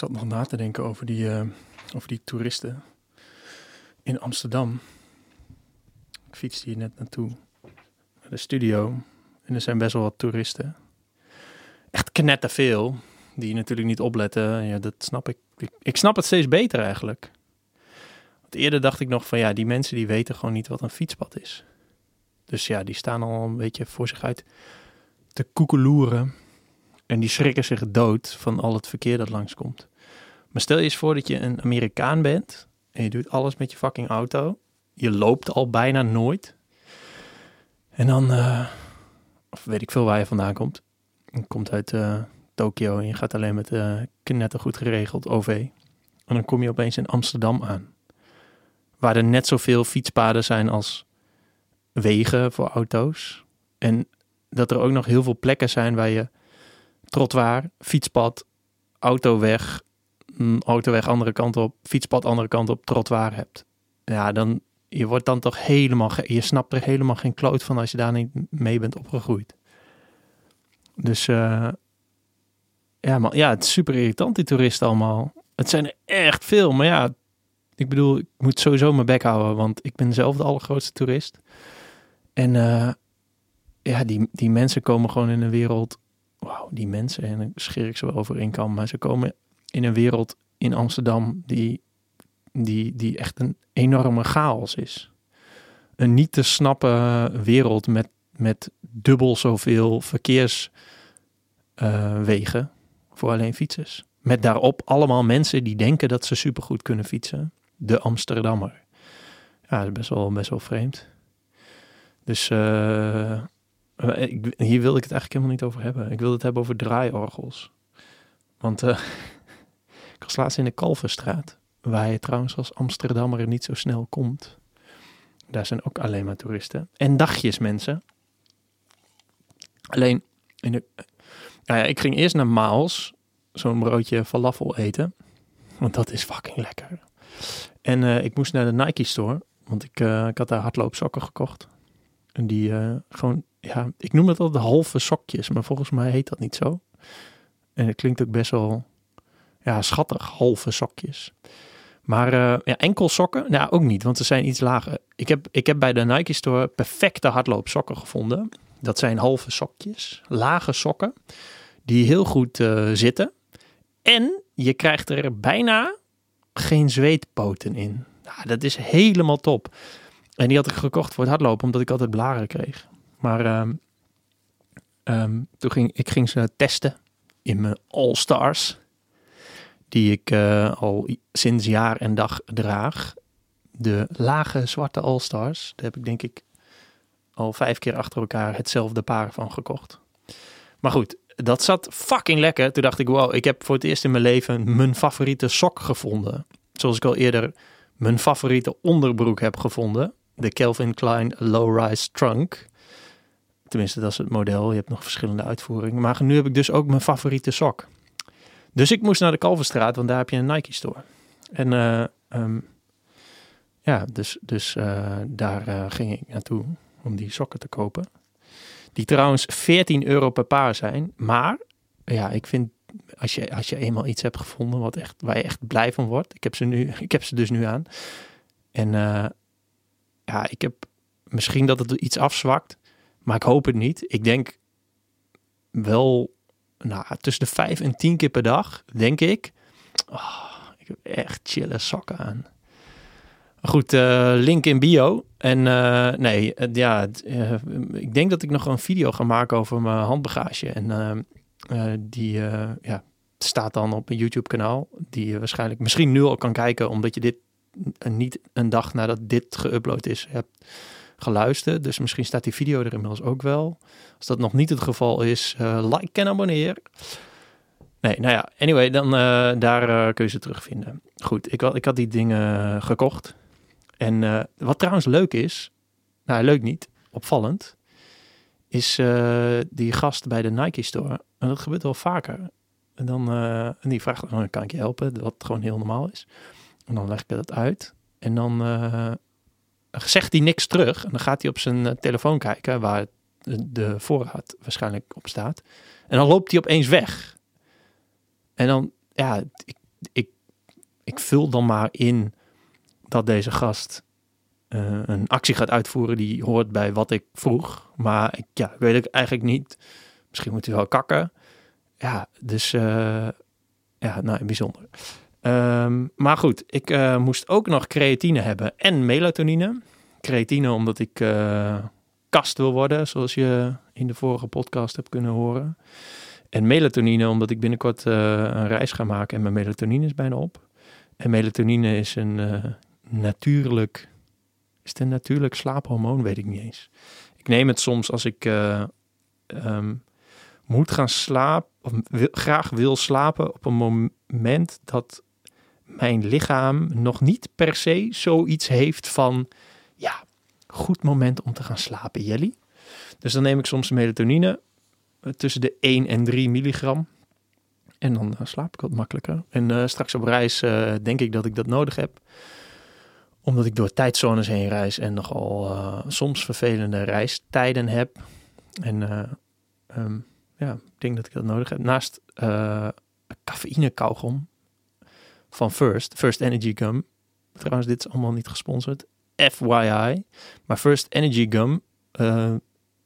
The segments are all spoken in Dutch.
zat nog na te denken over die, eh, over die toeristen in Amsterdam. Ik fietste hier net naartoe, naar de studio. En er zijn best wel wat toeristen. Echt knetterveel, die natuurlijk niet opletten. Ja, dat snap ik. ik. Ik snap het steeds beter eigenlijk. Want eerder dacht ik nog van ja, die mensen die weten gewoon niet wat een fietspad is. Dus ja, die staan al een beetje voor zich uit te koekeloeren. En die schrikken zich dood van al het verkeer dat langskomt. Maar stel je eens voor dat je een Amerikaan bent en je doet alles met je fucking auto. Je loopt al bijna nooit. En dan, eh, of weet ik veel waar je vandaan komt. Je komt uit uh, Tokio en je gaat alleen met uh, knettergoed geregeld OV. En dan kom je opeens in Amsterdam aan. Waar er net zoveel fietspaden zijn als wegen voor auto's. En dat er ook nog heel veel plekken zijn waar je trottoir, fietspad, autoweg, autoweg andere kant op, fietspad andere kant op, trottoir hebt. Ja, dan je wordt dan toch helemaal, je snapt er helemaal geen kloot van als je daar niet mee bent opgegroeid. Dus uh, ja, maar ja, het is super irritant die toeristen allemaal. Het zijn er echt veel, maar ja, ik bedoel, ik moet sowieso mijn bek houden, want ik ben zelf de allergrootste toerist. En uh, ja, die, die mensen komen gewoon in een wereld wauw, die mensen, en scheer ik ze wel over in kan, maar ze komen in een wereld in Amsterdam die, die, die echt een enorme chaos is. Een niet te snappen wereld met, met dubbel zoveel verkeerswegen uh, voor alleen fietsers. Met daarop allemaal mensen die denken dat ze supergoed kunnen fietsen. De Amsterdammer. Ja, dat is best wel, best wel vreemd. Dus uh, ik, hier wilde ik het eigenlijk helemaal niet over hebben. Ik wilde het hebben over draaiorgels. Want ik was laatst in de Kalverstraat, waar je trouwens als Amsterdammer niet zo snel komt. Daar zijn ook alleen maar toeristen. En dagjes mensen. Alleen, in de, nou ja, ik ging eerst naar Maals, zo'n broodje falafel eten. Want dat is fucking lekker. En uh, ik moest naar de Nike store, want ik, uh, ik had daar hardloopsokken gekocht. En die uh, gewoon ja, ik noem het altijd halve sokjes, maar volgens mij heet dat niet zo. En het klinkt ook best wel ja, schattig, halve sokjes. Maar uh, ja, enkel sokken, nou ook niet, want ze zijn iets lager. Ik heb, ik heb bij de Nike Store perfecte hardloopsokken gevonden. Dat zijn halve sokjes, lage sokken, die heel goed uh, zitten. En je krijgt er bijna geen zweetpoten in. Nou, dat is helemaal top. En die had ik gekocht voor het hardlopen, omdat ik altijd blaren kreeg. Maar um, um, toen ging ik ging ze testen in mijn All-Stars. Die ik uh, al sinds jaar en dag draag. De lage zwarte All-Stars. Daar heb ik denk ik al vijf keer achter elkaar hetzelfde paar van gekocht. Maar goed, dat zat fucking lekker. Toen dacht ik, wow, ik heb voor het eerst in mijn leven mijn favoriete sok gevonden. Zoals ik al eerder mijn favoriete onderbroek heb gevonden. De Calvin Klein Low Rise Trunk. Tenminste, dat is het model. Je hebt nog verschillende uitvoeringen. Maar nu heb ik dus ook mijn favoriete sok. Dus ik moest naar de Kalverstraat, want daar heb je een Nike store. En uh, um, ja, dus, dus uh, daar uh, ging ik naartoe om die sokken te kopen. Die trouwens 14 euro per paar zijn. Maar ja, ik vind als je, als je eenmaal iets hebt gevonden wat echt, waar je echt blij van wordt. Ik heb ze, nu, ik heb ze dus nu aan. En ja, ik heb misschien dat het iets afzwakt. Maar ik hoop het niet. Ik denk wel nou, tussen de vijf en tien keer per dag, denk ik. Oh, ik heb echt chille sokken aan. Goed, uh, link in bio. En uh, nee, uh, ja, ik denk dat ik nog een video ga maken over mijn handbagage. En die ja, staat dan op een YouTube kanaal. Die je waarschijnlijk misschien nu al kan kijken, omdat je dit niet een dag nadat dit geüpload is hebt geluisterd. Dus misschien staat die video er inmiddels ook wel. Als dat nog niet het geval is, uh, like en abonneer. Nee, nou ja, anyway, dan uh, daar uh, kun je ze terugvinden. Goed, ik, ik had die dingen gekocht. En wat trouwens leuk is, nou leuk niet, opvallend, is die gast bij de Nike Store. En dat gebeurt wel vaker. En dan, en die vraagt, oh, kan ik je helpen? Wat gewoon heel normaal is. En dan leg ik dat uit. En dan zegt hij niks terug. En dan gaat hij op zijn eh, telefoon kijken waar de voorraad waarschijnlijk op staat. En dan loopt hij opeens weg. En dan, ja, ik, ik, ik vul dan maar in dat deze gast eh, een actie gaat uitvoeren die hoort bij wat ik vroeg. Maar ik, ja, weet ik eigenlijk niet. Misschien moet hij wel kakken. Ja, dus uh, ja, nou, bijzonder. Um, maar goed, ik uh, moest ook nog creatine hebben en melatonine. Creatine omdat ik kast wil worden, zoals je in de vorige podcast hebt kunnen horen. En melatonine omdat ik binnenkort een reis ga maken en mijn melatonine is bijna op. En melatonine is een natuurlijk is het een natuurlijk slaaphormoon? Weet ik niet eens. Ik neem het soms als ik um, moet gaan slapen, of graag wil slapen op een moment dat mijn lichaam nog niet per se zoiets heeft van, ja, goed moment om te gaan slapen, Jelly. Dus dan neem ik soms melatonine uh, tussen de 1 en 3 milligram. En dan uh, slaap ik wat makkelijker. En uh, straks op reis denk ik dat ik dat nodig heb omdat ik door tijdzones heen reis en nogal soms vervelende reistijden heb. En um, ja, ik denk dat ik dat nodig heb. Naast cafeïne kauwgom van First, First Energy Gum. Trouwens, dit is allemaal niet gesponsord. FYI. Maar First Energy Gum,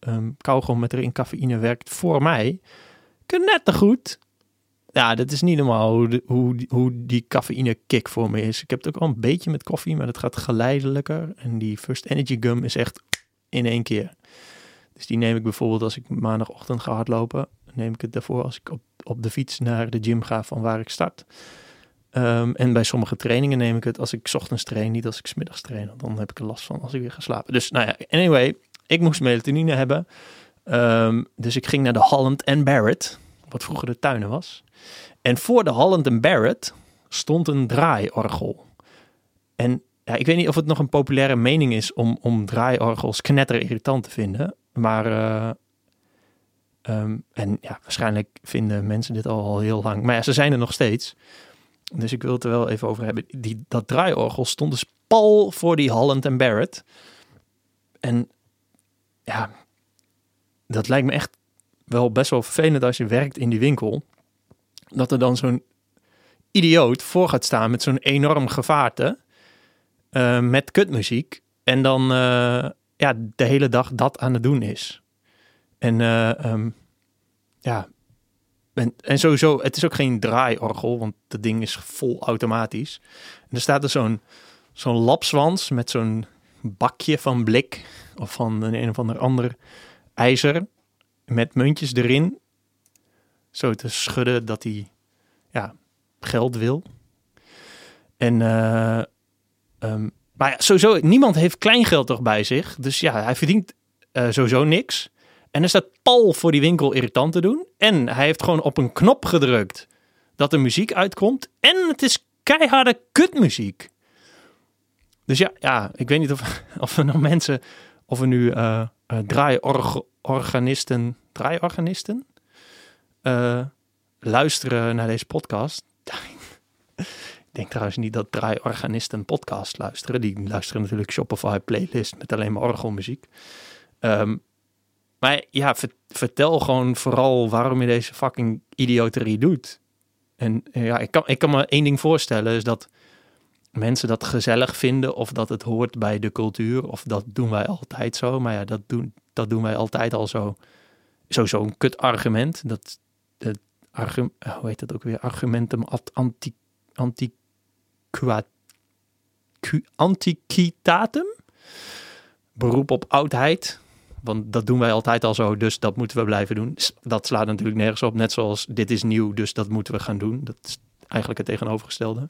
um, kauwgom met erin cafeïne, werkt voor mij knettergoed. Ja, dat is niet normaal hoe, hoe, hoe die cafeïne kick voor me is. Ik heb het ook al een beetje met koffie, maar dat gaat geleidelijker. En die First Energy Gum is echt in één keer. Dus die neem ik bijvoorbeeld als ik maandagochtend ga hardlopen. neem ik het daarvoor als ik op, op de fiets naar de gym ga van waar ik start. Um, en bij sommige trainingen neem ik het als ik ochtends train, niet als ik smiddags train. Dan heb ik er last van als ik weer ga slapen. Dus nou ja, anyway, ik moest melatonine hebben. Um, dus ik ging naar de Holland and Barrett, wat vroeger de tuinen was. En voor de Holland Barrett stond een draaiorgel. En ja, ik weet niet of het nog een populaire mening is om, om draaiorgels knetter irritant te vinden. Maar, uh, um, en ja, waarschijnlijk vinden mensen dit al, al heel lang. Maar ja, ze zijn er nog steeds. Dus ik wil het er wel even over hebben. Die, dat draaiorgel stond dus pal voor die Holland Barrett. En ja, dat lijkt me echt wel best wel vervelend als je werkt in die winkel dat er dan zo'n idioot voor gaat staan met zo'n enorm gevaarte. Uh, met kutmuziek. En dan uh, ja, de hele dag dat aan het doen is. En uh, um, ja. En, sowieso, het is ook geen draaiorgel, want dat ding is vol automatisch. Er staat er zo'n zo'n lapswans met zo'n bakje van blik of van een, een of ander ander ijzer met muntjes erin zo te schudden dat hij ja, geld wil. En uh, um, maar sowieso, niemand heeft kleingeld toch bij zich. Dus ja, hij verdient uh, sowieso niks. En er staat pal voor die winkel irritant te doen. En hij heeft gewoon op een knop gedrukt dat er muziek uitkomt. En het is keiharde kutmuziek. Dus ja, ja ik weet niet of, of er nog mensen, of we nu uh, uh, draaiorganisten, draaiorganisten uh, luisteren naar deze podcast. ik denk trouwens niet dat draaiorganisten podcast luisteren. Die luisteren natuurlijk Shopify playlist met alleen maar orgelmuziek. Um, maar ja, vertel gewoon vooral waarom je deze fucking idioterie doet. En ja, ik kan, ik kan me één ding voorstellen, is dat mensen dat gezellig vinden of dat het hoort bij de cultuur of dat doen wij altijd zo. Maar ja, dat doen, dat doen wij altijd al zo. Sowieso een kut argument. Dat, eh, hoe heet dat ook weer? Argumentum ad anti, antiquitatum. Beroep op oudheid. Want dat doen wij altijd al zo, dus dat moeten we blijven doen. Dat slaat natuurlijk nergens op. Net zoals dit is nieuw, dus dat moeten we gaan doen. Dat is eigenlijk het tegenovergestelde.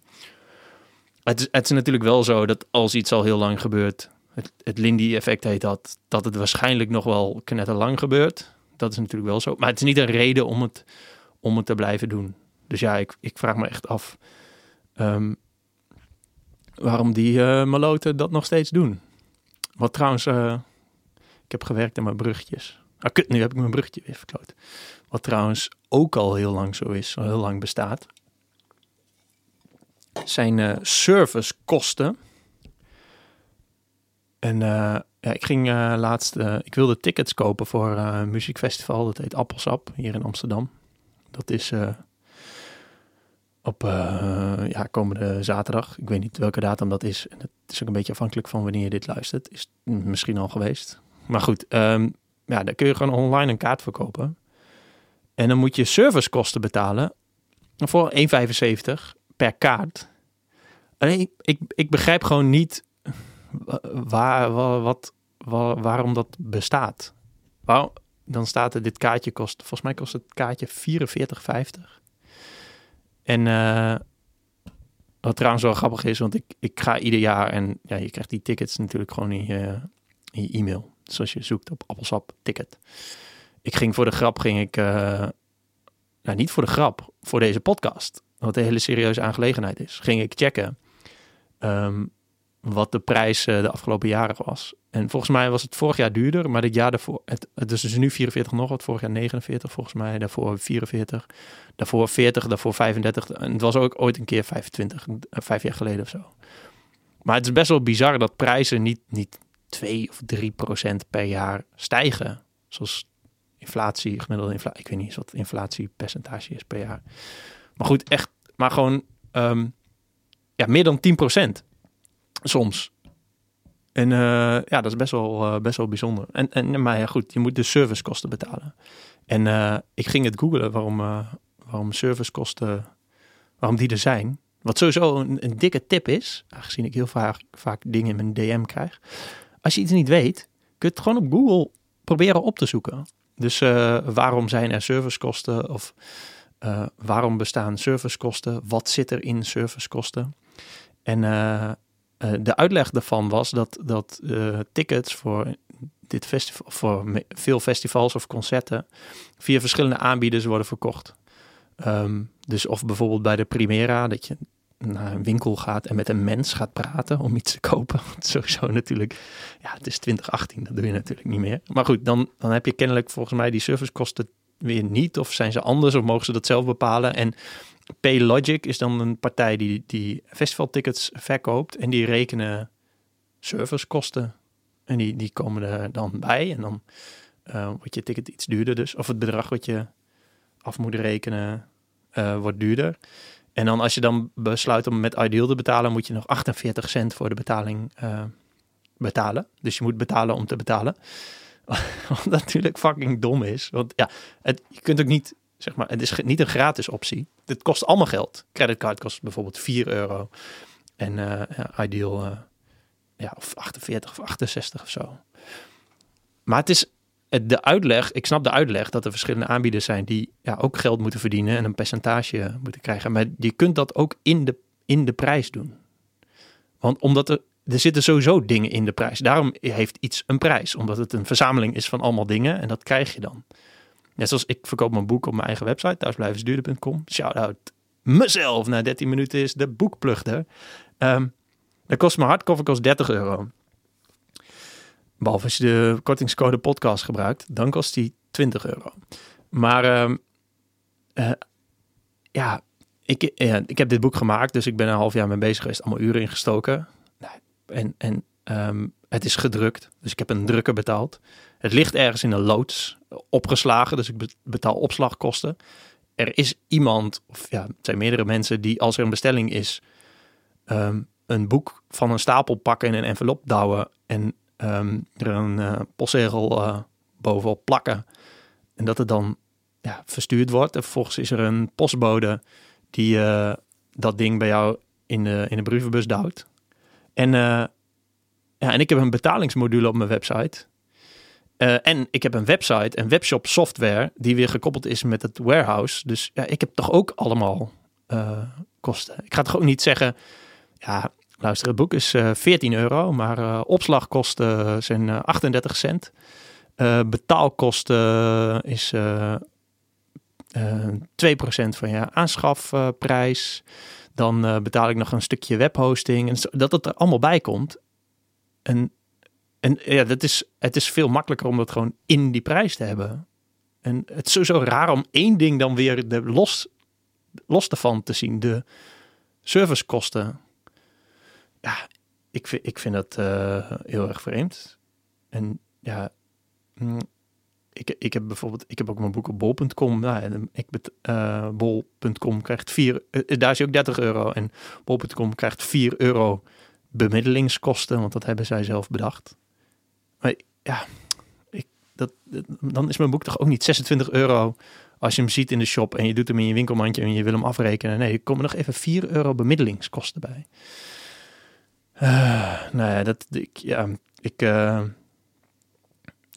Het is, het is natuurlijk wel zo dat als iets al heel lang gebeurt, het, het Lindy-effect heet dat, dat het waarschijnlijk nog wel lang gebeurt. Dat is natuurlijk wel zo. Maar het is niet een reden om het, om het te blijven doen. Dus ja, ik, ik vraag me echt af um, waarom die uh, maloten dat nog steeds doen. Wat trouwens, uh, ik heb gewerkt aan mijn bruggetjes. Ah, kut, nu heb ik mijn bruggetje weer verkloot. Wat trouwens ook al heel lang zo is, al heel lang bestaat. Zijn uh, servicekosten. En ja, ik ging uh, laatst, ik wilde tickets kopen voor een muziekfestival. Dat heet Appelsap hier in Amsterdam. Dat is op ja, komende zaterdag. Ik weet niet welke datum dat is. En het is ook een beetje afhankelijk van wanneer je dit luistert. Is misschien al geweest. Maar goed, um, ja, dan kun je gewoon online een kaart verkopen. En dan moet je servicekosten betalen voor 1,75 per kaart. Alleen, ik, ik begrijp gewoon niet waar, wat, waar, waarom dat bestaat. Waarom, dan staat er, dit kaartje kost, volgens mij kost het kaartje 44,50. En uh, wat trouwens wel grappig is, want ik, ik ga ieder jaar en ja, je krijgt die tickets natuurlijk gewoon in je, in je e-mail. Zoals je zoekt op appelsap ticket. Ik ging voor de grap, ging ik, uh, nou niet voor de grap, voor deze podcast, wat een hele serieuze aangelegenheid is, ging ik checken um, wat de prijs uh, de afgelopen jaren was. En volgens mij was het vorig jaar duurder, maar dit jaar daarvoor, het, het is dus nu 44 nog wat, vorig jaar 49 volgens mij, daarvoor 44, daarvoor 40, daarvoor 35. En het was ook ooit een keer 25, vijf jaar geleden of zo. Maar het is best wel bizar dat prijzen niet, niet 2 of 3 procent per jaar stijgen. Zoals inflatie, gemiddelde inflatie. Ik weet niet eens wat inflatiepercentage is per jaar. Maar goed, echt, maar gewoon um, ja, meer dan 10 procent soms. En uh, ja, dat is best wel, uh, best wel bijzonder. En, en, maar ja, goed, je moet de servicekosten betalen. En uh, ik ging het googelen waarom, waarom servicekosten, waarom die er zijn. Wat sowieso een, een, dikke tip is, aangezien ik heel vaak, vaak dingen in mijn DM krijg. Als je iets niet weet, kun je het gewoon op Google proberen op te zoeken. Dus waarom zijn er servicekosten of waarom bestaan servicekosten? Wat zit er in servicekosten? En uh, de uitleg daarvan was dat, dat tickets voor dit festival, voor veel festivals of concerten via verschillende aanbieders worden verkocht. Um, dus of bijvoorbeeld bij de Primera, dat je naar een winkel gaat en met een mens gaat praten om iets te kopen. Sowieso natuurlijk, ja, het is 2018, dat doe je natuurlijk niet meer. Maar goed, dan, dan heb je kennelijk volgens mij die servicekosten weer niet. Of zijn ze anders of mogen ze dat zelf bepalen? En Paylogic is dan een partij die, die festivaltickets verkoopt en die rekenen servicekosten. En die, die komen er dan bij en dan uh, wordt je ticket iets duurder dus. Of het bedrag wat je af moet rekenen uh, wordt duurder. En dan als je dan besluit om met Ideal te betalen, moet je nog 48 cent voor de betaling uh, betalen. Dus je moet betalen om te betalen. Wat natuurlijk fucking dom is. Want ja, het, je kunt ook niet Zeg maar, het is niet een gratis optie. Het kost allemaal geld. Creditcard kost bijvoorbeeld 4 euro. En ja, Ideal, uh, ja, of 48 of 68 of zo. Maar het is de uitleg, ik snap de uitleg dat er verschillende aanbieders zijn die ja, ook geld moeten verdienen en een percentage moeten krijgen. Maar je kunt dat ook in de, in de prijs doen. Want omdat er, er zitten sowieso dingen in de prijs. Daarom heeft iets een prijs. Omdat het een verzameling is van allemaal dingen en dat krijg je dan. Net zoals ik verkoop mijn boek op mijn eigen website, thuisblijvensduurder.com. Shout-out mezelf. Na 13 minuten is de boekplugder. Um, dat kost mijn hardcover kost 30 euro. Behalve als je de kortingscode podcast gebruikt, dan kost die 20 euro. Maar um, uh, ja, ik, uh, ik heb dit boek gemaakt, dus ik ben een half jaar mee bezig geweest. Allemaal uren ingestoken. En, en um, het is gedrukt, dus ik heb een drukker betaald. Het ligt ergens in een loods opgeslagen, dus ik betaal opslagkosten. Er is iemand, of ja, het zijn meerdere mensen, die als er een bestelling is, um, een boek van een stapel pakken in een envelop douwen en um, er een uh, postzegel uh, bovenop plakken. En dat het dan ja, verstuurd wordt. En vervolgens is er een postbode die uh, dat ding bij jou in de, in de brievenbus duwt. En, ja, en ik heb een betalingsmodule op mijn website. En ik heb een website en webshop software die weer gekoppeld is met het warehouse. Dus ja, ik heb toch ook allemaal kosten. Ik ga toch ook niet zeggen, ja, luister, het boek is uh, eh, 14 euro, maar opslagkosten zijn 38 cent. betaalkosten is 2% van je aanschafprijs. Dan betaal ik nog een stukje webhosting. En dat het er allemaal bij komt. En en ja, dat is, het is veel makkelijker om dat gewoon in die prijs te hebben. En het is sowieso raar om één ding dan weer de los, los ervan te zien. De servicekosten. Ja, ik vind, ik vind dat uh, heel erg vreemd. En ja, mm, ik, ik, heb bijvoorbeeld, ik heb ook mijn boek op bol.com. Nou, en ik bet, uh, bol.com krijgt 4, uh, daar is ook 30 euro. En bol.com krijgt 4 euro bemiddelingskosten, want dat hebben zij zelf bedacht. Maar ja, ik, dat, dan is mijn boek toch ook niet 26 euro als je hem ziet in de shop en je doet hem in je winkelmandje en je wil hem afrekenen. Nee, er komen nog even 4 euro bemiddelingskosten bij. Uh, nou ja, dat, ik, ja, ik, uh,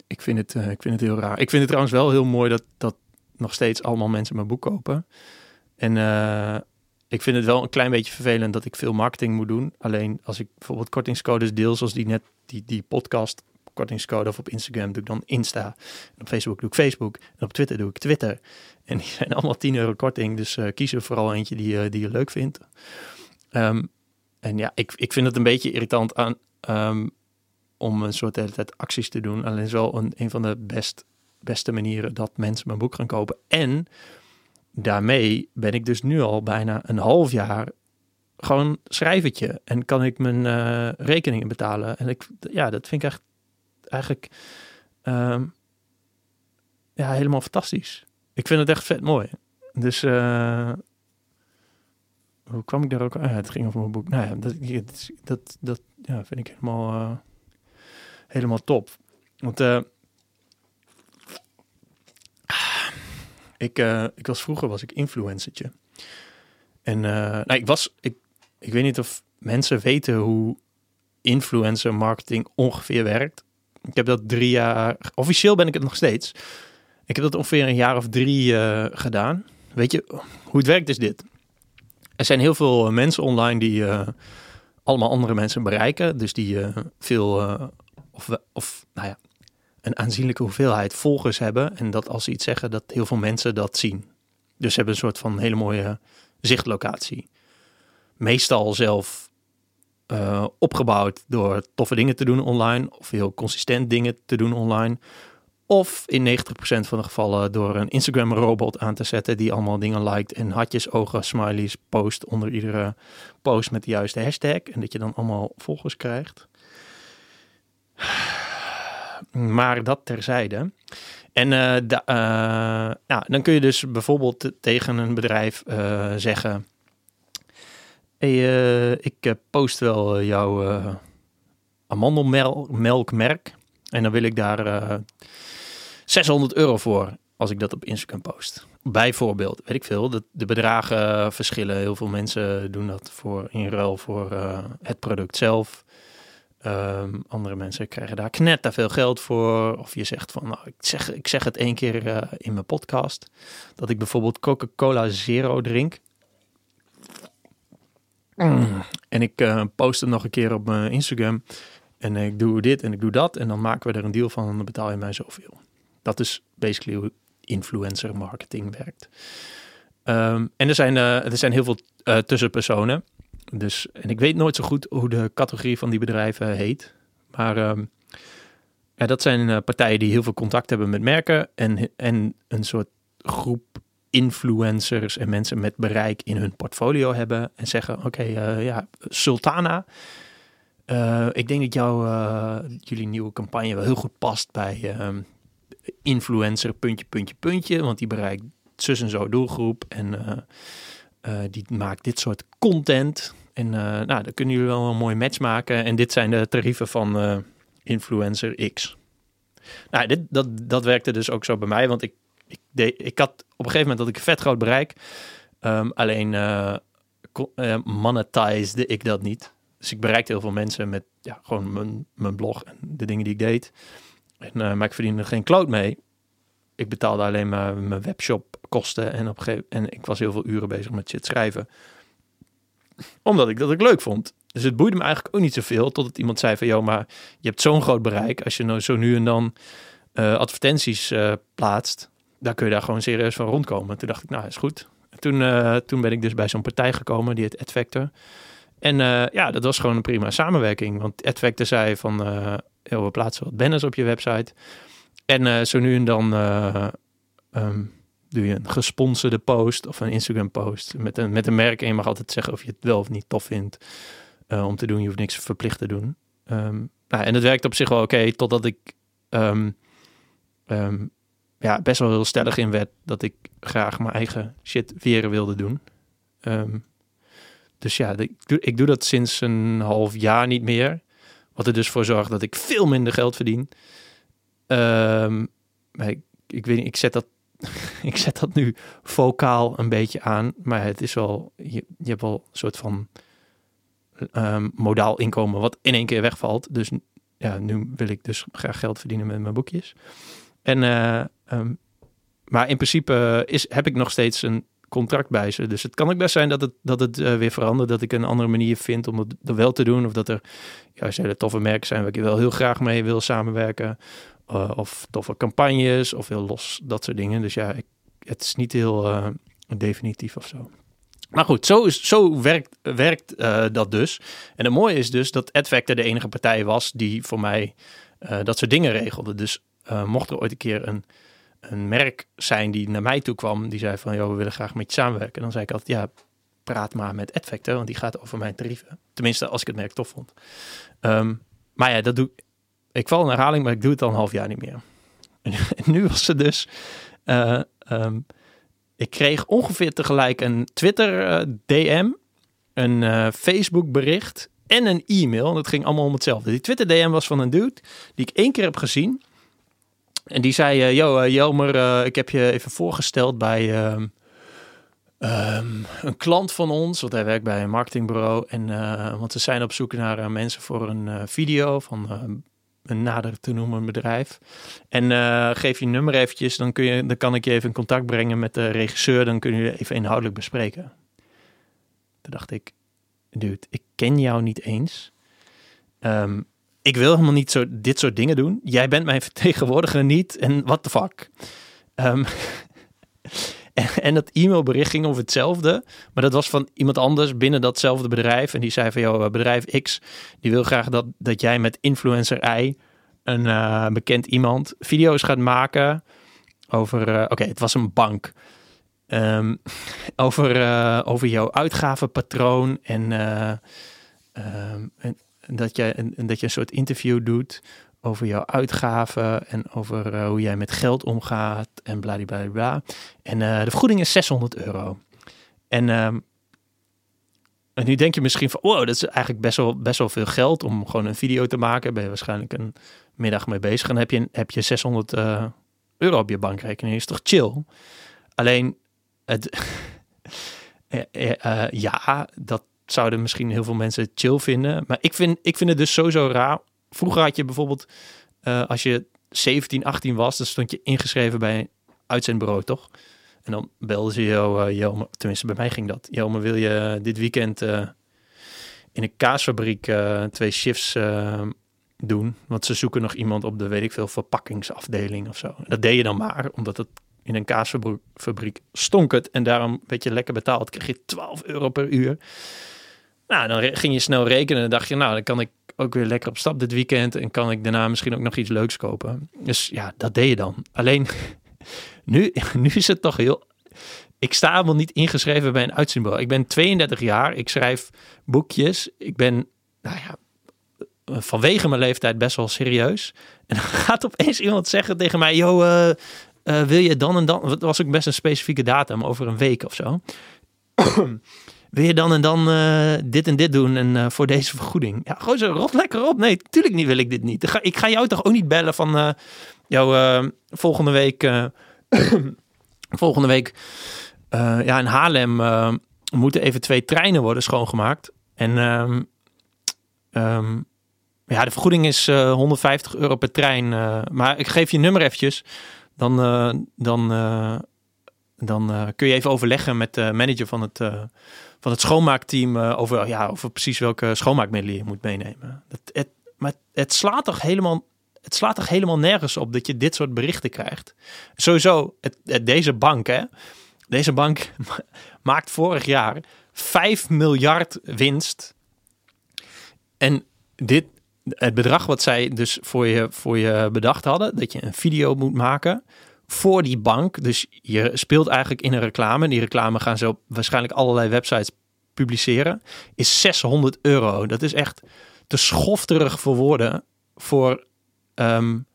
ik, vind het, uh, ik vind het heel raar. Ik vind het trouwens wel heel mooi dat, dat nog steeds allemaal mensen mijn boek kopen. En ik vind het wel een klein beetje vervelend dat ik veel marketing moet doen. Alleen als ik bijvoorbeeld kortingscodes deel, zoals die net, die, die podcast kortingscode of op Instagram doe ik dan Insta. Op Facebook doe ik Facebook. En op Twitter doe ik Twitter. En die zijn allemaal 10 euro korting. Dus uh, kies er vooral eentje die, uh, die je leuk vindt. Um, en ja, ik, ik vind het een beetje irritant aan um, om een soort hele tijd acties te doen. Alleen is wel een, een van de best, beste manieren dat mensen mijn boek gaan kopen. En daarmee ben ik dus nu al bijna een half jaar gewoon schrijvertje. En kan ik mijn uh, rekeningen betalen. En ik, ja, dat vind ik echt eigenlijk um, ja, helemaal fantastisch. Ik vind het echt vet mooi. Dus uh, hoe kwam ik daar ook uit? het ging over mijn boek. Nou ja, dat, dat, dat ja, vind ik helemaal, uh, helemaal top. Want uh, ik, ik was vroeger was ik influencertje. En nou, ik was, ik, ik weet niet of mensen weten hoe influencer marketing ongeveer werkt. Ik heb dat drie jaar, officieel ben ik het nog steeds. Ik heb dat ongeveer een jaar of drie gedaan. Weet je, hoe het werkt is dit. Er zijn heel veel mensen online die uh, allemaal andere mensen bereiken. Dus die uh, veel, of, of nou ja, een aanzienlijke hoeveelheid volgers hebben. En dat als ze iets zeggen, dat heel veel mensen dat zien. Dus ze hebben een soort van hele mooie zichtlocatie. Meestal zelf opgebouwd door toffe dingen te doen online of heel consistent dingen te doen online. Of in 90% van de gevallen door een Instagram robot aan te zetten die allemaal dingen liked en hartjes, ogen, smileys post onder iedere post met de juiste hashtag. En dat je dan allemaal volgers krijgt. Maar dat terzijde. En da, uh, nou, dan kun je dus bijvoorbeeld tegen een bedrijf zeggen Hey, uh, ik eh, post wel jouw amandelmelkmerk. En dan wil ik daar 600 euro voor als ik dat op Instagram post. Bijvoorbeeld, weet ik veel, de, de bedragen verschillen. Heel veel mensen doen dat voor, in ruil voor het product zelf. Um, andere mensen krijgen daar knetter veel geld voor. Of je zegt van, nou, ik, zeg, ik zeg het één keer in mijn podcast. Dat ik bijvoorbeeld Coca-Cola Zero drink. Mm. En ik uh, post het nog een keer op mijn Instagram. En ik doe dit en ik doe dat. En dan maken we er een deal van en dan betaal je mij zoveel. Dat is basically hoe influencer marketing werkt. Um, en er zijn, uh, er zijn heel veel uh, tussenpersonen. Dus, en ik weet nooit zo goed hoe de categorie van die bedrijven heet. Maar um, ja, dat zijn partijen die heel veel contact hebben met merken. En, en een soort groep influencers en mensen met bereik in hun portfolio hebben en zeggen: Oké, ja, Sultana. Ik denk dat jouw jullie nieuwe campagne wel heel goed past bij influencer puntje, puntje, puntje. Want die bereikt zus en zo doelgroep en die maakt dit soort content. En nou, dan kunnen jullie wel een mooi match maken. En dit zijn de tarieven van influencer X. Nou, dit, dat, dat werkte dus ook zo bij mij, want ik ik, ik had op een gegeven moment dat ik een vet groot bereik. Um, alleen uh, ik dat niet. Dus ik bereikte heel veel mensen met ja, gewoon mijn, mijn blog en de dingen die ik deed. En, uh, maar ik verdiende er geen kloot mee. Ik betaalde alleen maar mijn webshop kosten en op gegeven en ik was heel veel uren bezig met shit schrijven. Omdat ik dat ik leuk vond. Dus het boeide me eigenlijk ook niet zoveel. Totdat iemand zei van, joh, maar je hebt zo'n groot bereik. Als je nou zo nu en dan uh, advertenties uh, plaatst daar kun je daar gewoon serieus van rondkomen. Toen dacht ik, nou, is goed. Toen, toen ben ik dus bij zo'n partij gekomen, die het AdFactor. En ja, dat was gewoon een prima samenwerking. Want AdFactor zei van, we plaatsen wat banners op je website. En zo nu en dan um, doe je een gesponsorde post of een Instagram post met een, met een merk. En je mag altijd zeggen of je het wel of niet tof vindt om te doen. Je hoeft niks verplicht te doen. Um, nou, en het werkt op zich wel oké, totdat ik... Um, ja, best wel heel stellig in werd dat ik graag mijn eigen shit weer wilde doen. Ehm, dus ja, ik ik doe dat sinds een half jaar niet meer. Wat er dus voor zorgt dat ik veel minder geld verdien. Ehm, ik, weet niet, ik zet dat ik zet dat nu vocaal een beetje aan, maar het is wel, je, hebt wel een soort van um, modaal inkomen wat in één keer wegvalt. Dus ja, nu wil ik dus graag geld verdienen met mijn boekjes. En, uh, um, maar in principe is, heb ik nog steeds een contract bij ze. Dus het kan ook best zijn dat het, dat het uh, weer verandert. Dat ik een andere manier vind om het wel te doen. Of dat er juist hele toffe merken zijn waar ik wel heel graag mee wil samenwerken. Uh, of toffe campagnes of heel los, dat soort dingen. Dus ja, het is niet heel uh, definitief of zo. Maar goed, zo, is, zo werkt, werkt dat dus. En het mooie is dus dat AdFactor de enige partij was die voor mij dat soort dingen regelde. Dus mocht er ooit een keer een, een merk zijn die naar mij toe kwam, die zei van, joh, we willen graag met je samenwerken. Dan zei ik altijd, ja, praat maar met AdFactor, want die gaat over mijn tarieven. Tenminste, als ik het merk tof vond. Um, maar ja, dat doe ik ik val in herhaling, maar ik doe het al een half jaar niet meer. En, nu was het dus. Uh, um, ik kreeg ongeveer tegelijk een Twitter uh, DM, een uh, Facebook bericht en een e-mail. En dat ging allemaal om hetzelfde. Die Twitter DM was van een dude die ik één keer heb gezien. En die zei: Yo, Jelmer, ik heb je even voorgesteld bij. Um, een klant van ons, want hij werkt bij een marketingbureau. En, want ze zijn op zoek naar mensen voor een video van een nader te noemen bedrijf. En geef je nummer eventjes, dan, kun je, dan kan ik je even in contact brengen met de regisseur. Dan kunnen jullie even inhoudelijk bespreken. Toen dacht ik, dude, ik ken jou niet eens. Um, ik wil helemaal niet zo dit soort dingen doen. Jij bent mijn vertegenwoordiger niet. En what the fuck. Um, En, dat e-mailbericht ging over hetzelfde. Maar dat was van iemand anders binnen datzelfde bedrijf. En die zei van, joh, bedrijf X, die wil graag dat, dat jij met influencer Y, een uh, bekend iemand, video's gaat maken over, uh, oké, het was een bank. Um, over, uh, over jouw uitgavenpatroon en, um, en dat, je, en, en, dat je een soort interview doet over jouw uitgaven en over uh, hoe jij met geld omgaat en bladibladibla. En uh, de vergoeding is 600 euro. En, um, en nu denk je misschien van, wow, dat is eigenlijk best wel, best wel veel geld om gewoon een video te maken. Ben je waarschijnlijk een middag mee bezig en heb je, heb je 600 uh, euro op je bankrekening. Is toch chill? Alleen, het, ja, dat zouden misschien heel veel mensen chill vinden. Maar ik vind, ik vind het dus sowieso raar Vroeger had je bijvoorbeeld, uh, als je 17, 18 was, dan stond je ingeschreven bij een uitzendbureau, toch? En dan belden ze jou, uh, Jelme, tenminste bij mij ging dat. Jelme, wil je dit weekend uh, in een kaasfabriek twee shifts doen? Want ze zoeken nog iemand op de, weet ik veel, verpakkingsafdeling of zo. Dat deed je dan maar, omdat het in een kaasfabriek stonk het. En daarom werd je lekker betaald. Kreeg je 12 euro per uur. Nou, dan ging je snel rekenen en dacht je, nou, dan kan ik ook weer lekker op stap dit weekend en kan ik daarna misschien ook nog iets leuks kopen. Dus ja, dat deed je dan. Alleen nu, nu is het toch heel. Ik sta helemaal niet ingeschreven bij een uitzendbureau. Ik ben 32 jaar, ik schrijf boekjes. Ik ben, nou ja, vanwege mijn leeftijd best wel serieus. En dan gaat opeens iemand zeggen tegen mij: Yo, uh, uh, wil je dan en dan? Het was ook best een specifieke datum, over een week of zo wil je dan en dan uh, dit en dit doen en uh, voor deze vergoeding? Ja, gewoon zo, rot lekker op. Nee, natuurlijk niet wil ik dit niet. Ik ga, jou toch ook niet bellen van, uh, jou volgende week, volgende week, ja, in Haarlem moeten even twee treinen worden schoongemaakt. En um, um, ja, de vergoeding is 150 euro per trein. maar ik geef je nummer eventjes. Dan, dan, dan kun je even overleggen met de manager van het van het schoonmaakteam uh, over, ja, over precies welke schoonmaakmiddelen je moet meenemen. Dat, het, maar het slaat toch helemaal het slaat toch helemaal nergens op dat je dit soort berichten krijgt. Sowieso, het, deze bank, hè, deze bank maakt vorig jaar 5 miljard winst. En dit, het bedrag wat zij dus voor je, voor je bedacht hadden, dat je een video moet maken voor die bank. Dus je speelt eigenlijk in een reclame. Die reclame gaan ze op waarschijnlijk allerlei websites publiceren. Is 600 euro. Dat is echt te schofterig voor woorden voor, um,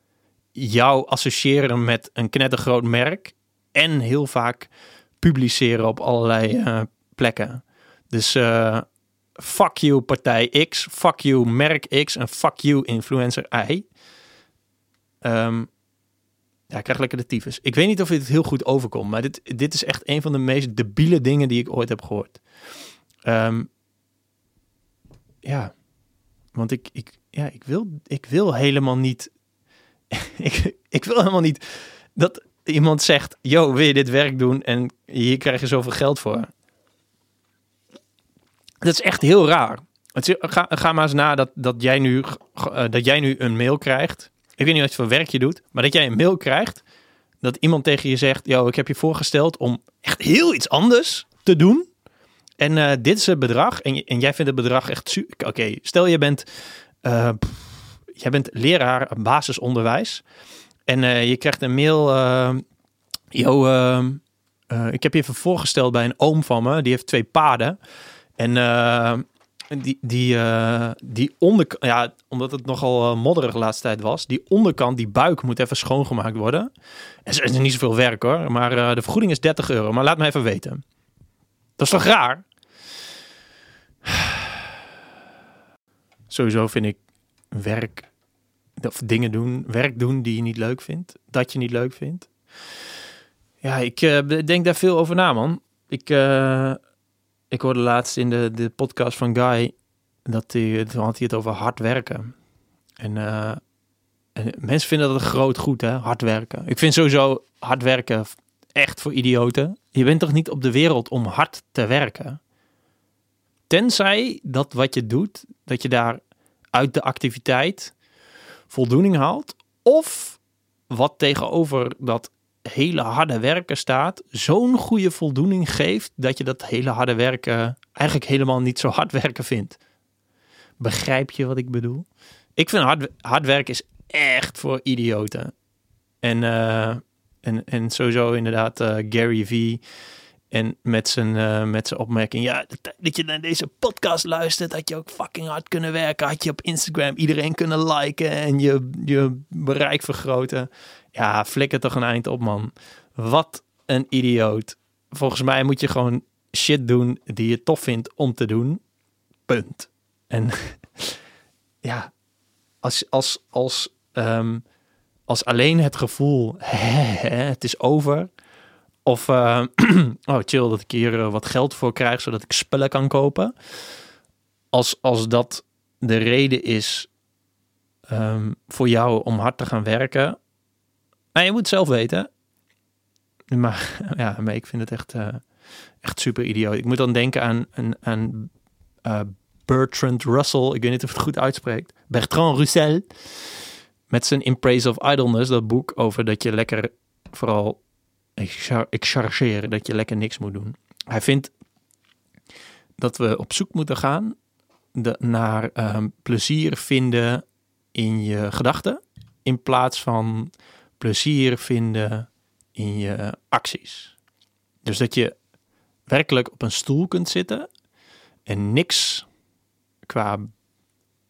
jou associëren met een knettergroot merk en heel vaak publiceren op allerlei uh, plekken. Dus uh, fuck you partij X, fuck you merk X en fuck you influencer Y. Um, ja, ik krijg lekker de tyfus. Ik weet niet of dit heel goed overkomt, maar dit, dit is echt een van de meest debiele dingen die ik ooit heb gehoord. Um, ja, want ik, ik, ja, ik, wil, ik wil helemaal niet. ik, ik wil helemaal niet dat iemand zegt: Yo, wil je dit werk doen en hier krijg je zoveel geld voor. Dat is echt heel raar. Het, ga, ga maar eens na dat, dat, jij nu, uh, dat jij nu een mail krijgt. Ik weet niet wat voor werk je doet, maar dat jij een mail krijgt. Dat iemand tegen je zegt: Yo, ik heb je voorgesteld om echt heel iets anders te doen. En uh, dit is het bedrag. En, en jij vindt het bedrag echt. Oké, stel je bent, uh, jij bent leraar basisonderwijs. En uh, je krijgt een mail. yo, ik heb je even voorgesteld bij een oom van me. Die heeft twee paden. En die, die, die onderkant, ja, omdat het nogal modderig de laatste tijd was, die onderkant, die buik moet even schoongemaakt worden. En er is niet zoveel werk hoor, maar de vergoeding is 30 euro. Maar laat me even weten. Dat is toch raar? Sowieso vind ik werk of dingen doen, werk doen die je niet leuk vindt, dat je niet leuk vindt. Ja, ik denk daar veel over na, man. Ik, ik hoorde laatst in de, de podcast van Guy dat hij, had hij het over hard werken. En, uh, en mensen vinden dat een groot goed, hè, hard werken. Ik vind sowieso hard werken echt voor idioten. Je bent toch niet op de wereld om hard te werken? Tenzij dat wat je doet, dat je daar uit de activiteit voldoening haalt. Of wat tegenover dat hele harde werken staat, zo'n goede voldoening geeft dat je dat hele harde werken eigenlijk helemaal niet zo hard werken vindt. Begrijp je wat ik bedoel? Ik vind hard, hard werken is echt voor idioten. En, uh, en, en sowieso inderdaad uh, Gary Vee en met zijn, uh, met zijn opmerking, ja, dat je naar deze podcast luistert, had je ook fucking hard kunnen werken. Had je op Instagram iedereen kunnen liken en je, je bereik vergroten. Ja, flikker toch een eind op, man. Wat een idioot. Volgens mij moet je gewoon shit doen die je tof vindt om te doen. Punt. En ja, als, als, als, um, als alleen het gevoel, het is over of, uh, oh chill, dat ik hier uh, wat geld voor krijg, zodat ik spullen kan kopen. Als, als dat de reden is um, voor jou om hard te gaan werken. Nou, je moet zelf weten. Maar ja, maar ik vind het echt, uh, echt super idioot. Ik moet dan denken aan, aan, aan Bertrand Russell. Ik weet niet of het goed uitspreekt. Bertrand Russell. Met zijn In Praise of Idleness, dat boek over dat je lekker vooral ik chargeer dat je lekker niks moet doen. Hij vindt dat we op zoek moeten gaan naar ehm, plezier vinden in je gedachten, in plaats van plezier vinden in je acties. Dus dat je werkelijk op een stoel kunt zitten en niks qua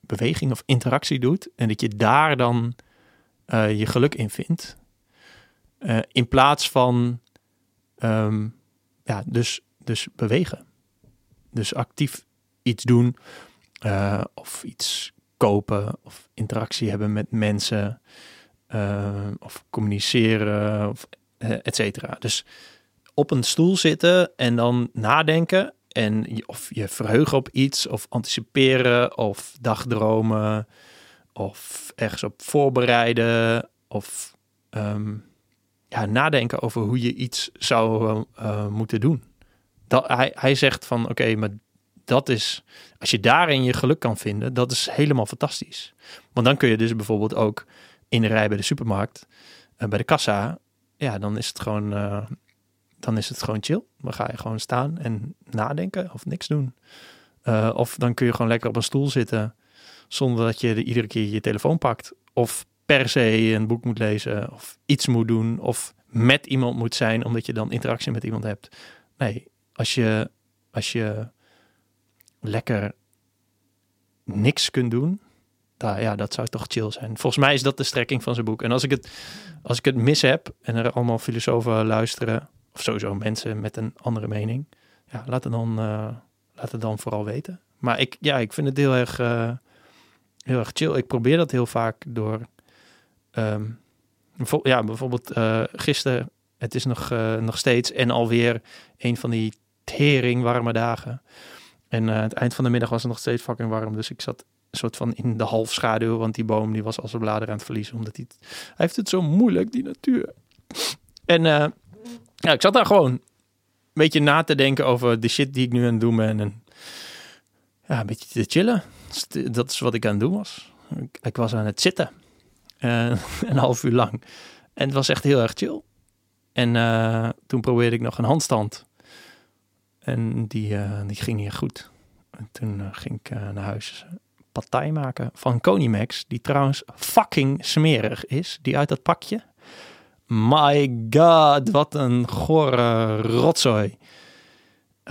beweging of interactie doet en dat je daar dan uh, je geluk in vindt. Uh, in plaats van um, ja, dus, dus bewegen. Dus actief iets doen uh, of iets kopen of interactie hebben met mensen of communiceren of et cetera. Dus op een stoel zitten en dan nadenken en of je verheugen op iets of anticiperen of dagdromen of ergens op voorbereiden of um, ja, nadenken over hoe je iets zou uh, moeten doen. Dat, hij, hij zegt van oké, maar dat is, als je daarin je geluk kan vinden, dat is helemaal fantastisch. Want dan kun je dus bijvoorbeeld ook in de rij bij de supermarkt, uh, bij de kassa, ja, dan is het gewoon, uh, dan is het gewoon chill. Dan ga je gewoon staan en nadenken of niks doen. of dan kun je gewoon lekker op een stoel zitten zonder dat je iedere keer je telefoon pakt. Of per se een boek moet lezen of iets moet doen of met iemand moet zijn omdat je dan interactie met iemand hebt. Nee, als je, als je lekker niks kunt doen, daar, ja, dat zou toch chill zijn. Volgens mij is dat de strekking van zijn boek. En als ik het, als ik het mis heb en er allemaal filosofen luisteren, of sowieso mensen met een andere mening, ja, laat het dan, uh, laat het dan vooral weten. Maar ik, ja, ik vind het heel erg, uh, heel erg chill. Ik probeer dat heel vaak door, um, ja, bijvoorbeeld uh, gisteren, het is nog, nog steeds en alweer een van die tering warme dagen. En het eind van de middag was het nog steeds fucking warm. Dus ik zat soort van in de halfschaduw. Want die boom die was als een bladeren aan het verliezen. Omdat hij, heeft het zo moeilijk, die natuur. En uh, ja, ik zat daar gewoon een beetje na te denken over de shit die ik nu aan het doen ben. En ja, een beetje te chillen. Dat is wat ik aan het doen was. Ik, was aan het zitten. Uh, een half uur lang. En het was echt heel erg chill. En uh, toen probeerde ik nog een handstand. En die, die ging hier goed. En toen ging ik naar huis partij maken van Conimax. Die trouwens fucking smerig is. Die uit dat pakje. My god, wat een gore rotzooi.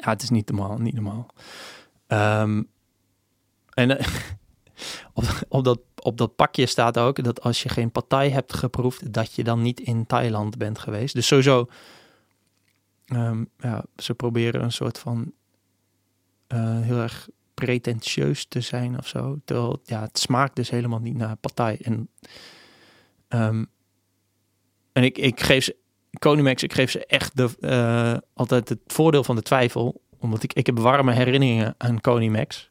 ja, het is niet normaal, niet normaal. Um, en op, dat, op dat pakje staat ook dat als je geen partij hebt geproefd, dat je dan niet in Thailand bent geweest. Dus sowieso um, ja, ze proberen een soort van uh, heel erg pretentieus te zijn of zo. Ja, het smaakt dus helemaal niet naar partij. En, um, en ik, ik geef ze, Konimax, ik geef ze echt de, uh, altijd het voordeel van de twijfel. Omdat ik, ik heb warme herinneringen aan Konimax.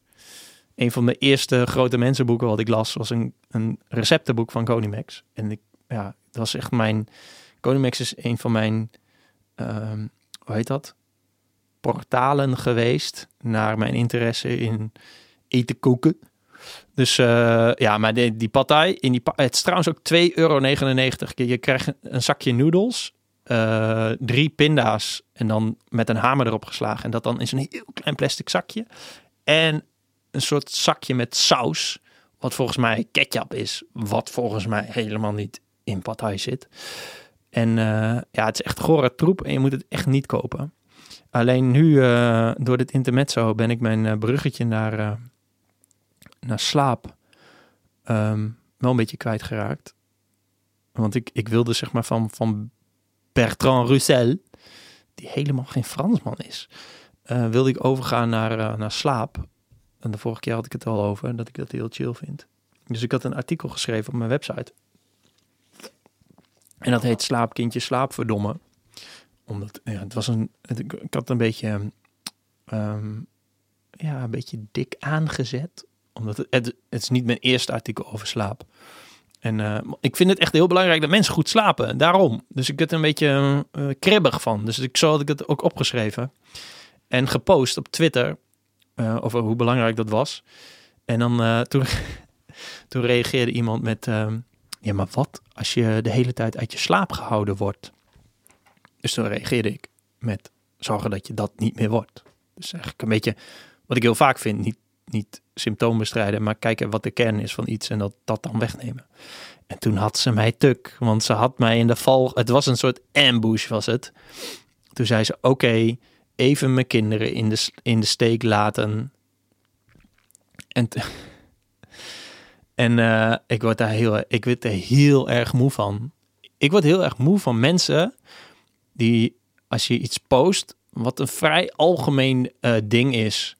Een van de eerste grote mensenboeken wat ik las was een, een receptenboek van Konimax. En ik, ja, dat was echt mijn... Konimax is een van mijn um, hoe heet dat? Portalen geweest naar mijn interesse in eten koken. Dus uh, ja, maar die, die in die, het is trouwens ook 2,99 euro. Je krijgt een zakje noedels, uh, drie pinda's en dan met een hamer erop geslagen. En dat dan in zo'n heel klein plastic zakje. En een soort zakje met saus, wat volgens mij ketchup is. Wat volgens mij helemaal niet in partij zit. En uh, ja, het is echt gore troep en je moet het echt niet kopen. Alleen nu, uh, door dit intermezzo, ben ik mijn uh, bruggetje naar, naar slaap um, wel een beetje kwijtgeraakt. Want ik, ik wilde zeg maar van, van Bertrand Russell, die helemaal geen Fransman is, wilde ik overgaan naar, naar slaap. En de vorige keer had ik het al over, dat ik dat heel chill vind. Dus ik had een artikel geschreven op mijn website. En dat heet Slaapkindje Slaapverdomme. Omdat ja, het was een. Ik had een beetje. Um, ja, een beetje dik aangezet. Omdat het, het, is niet mijn eerste artikel over slaap. En uh, ik vind het echt heel belangrijk dat mensen goed slapen. Daarom. Dus ik werd er een beetje uh, kribbig van. Dus ik, zo had ik het ook opgeschreven. En gepost op Twitter. Uh, over hoe belangrijk dat was. En dan toen, toen reageerde iemand met. Ehm, ja, maar wat als je de hele tijd uit je slaap gehouden wordt? Dus toen reageerde ik met zorgen dat je dat niet meer wordt. Dus eigenlijk een beetje wat ik heel vaak vind, niet, niet symptoom bestrijden, maar kijken wat de kern is van iets en dat, dat dan wegnemen. En toen had ze mij tuk, want ze had mij in de val, het was een soort ambush was het. Toen zei ze, oké, even mijn kinderen in de, in de steek laten. En en uh, ik, word daar heel, ik word er heel erg moe van. Ik word heel erg moe van mensen die, als je iets post, wat een vrij algemeen uh, ding is,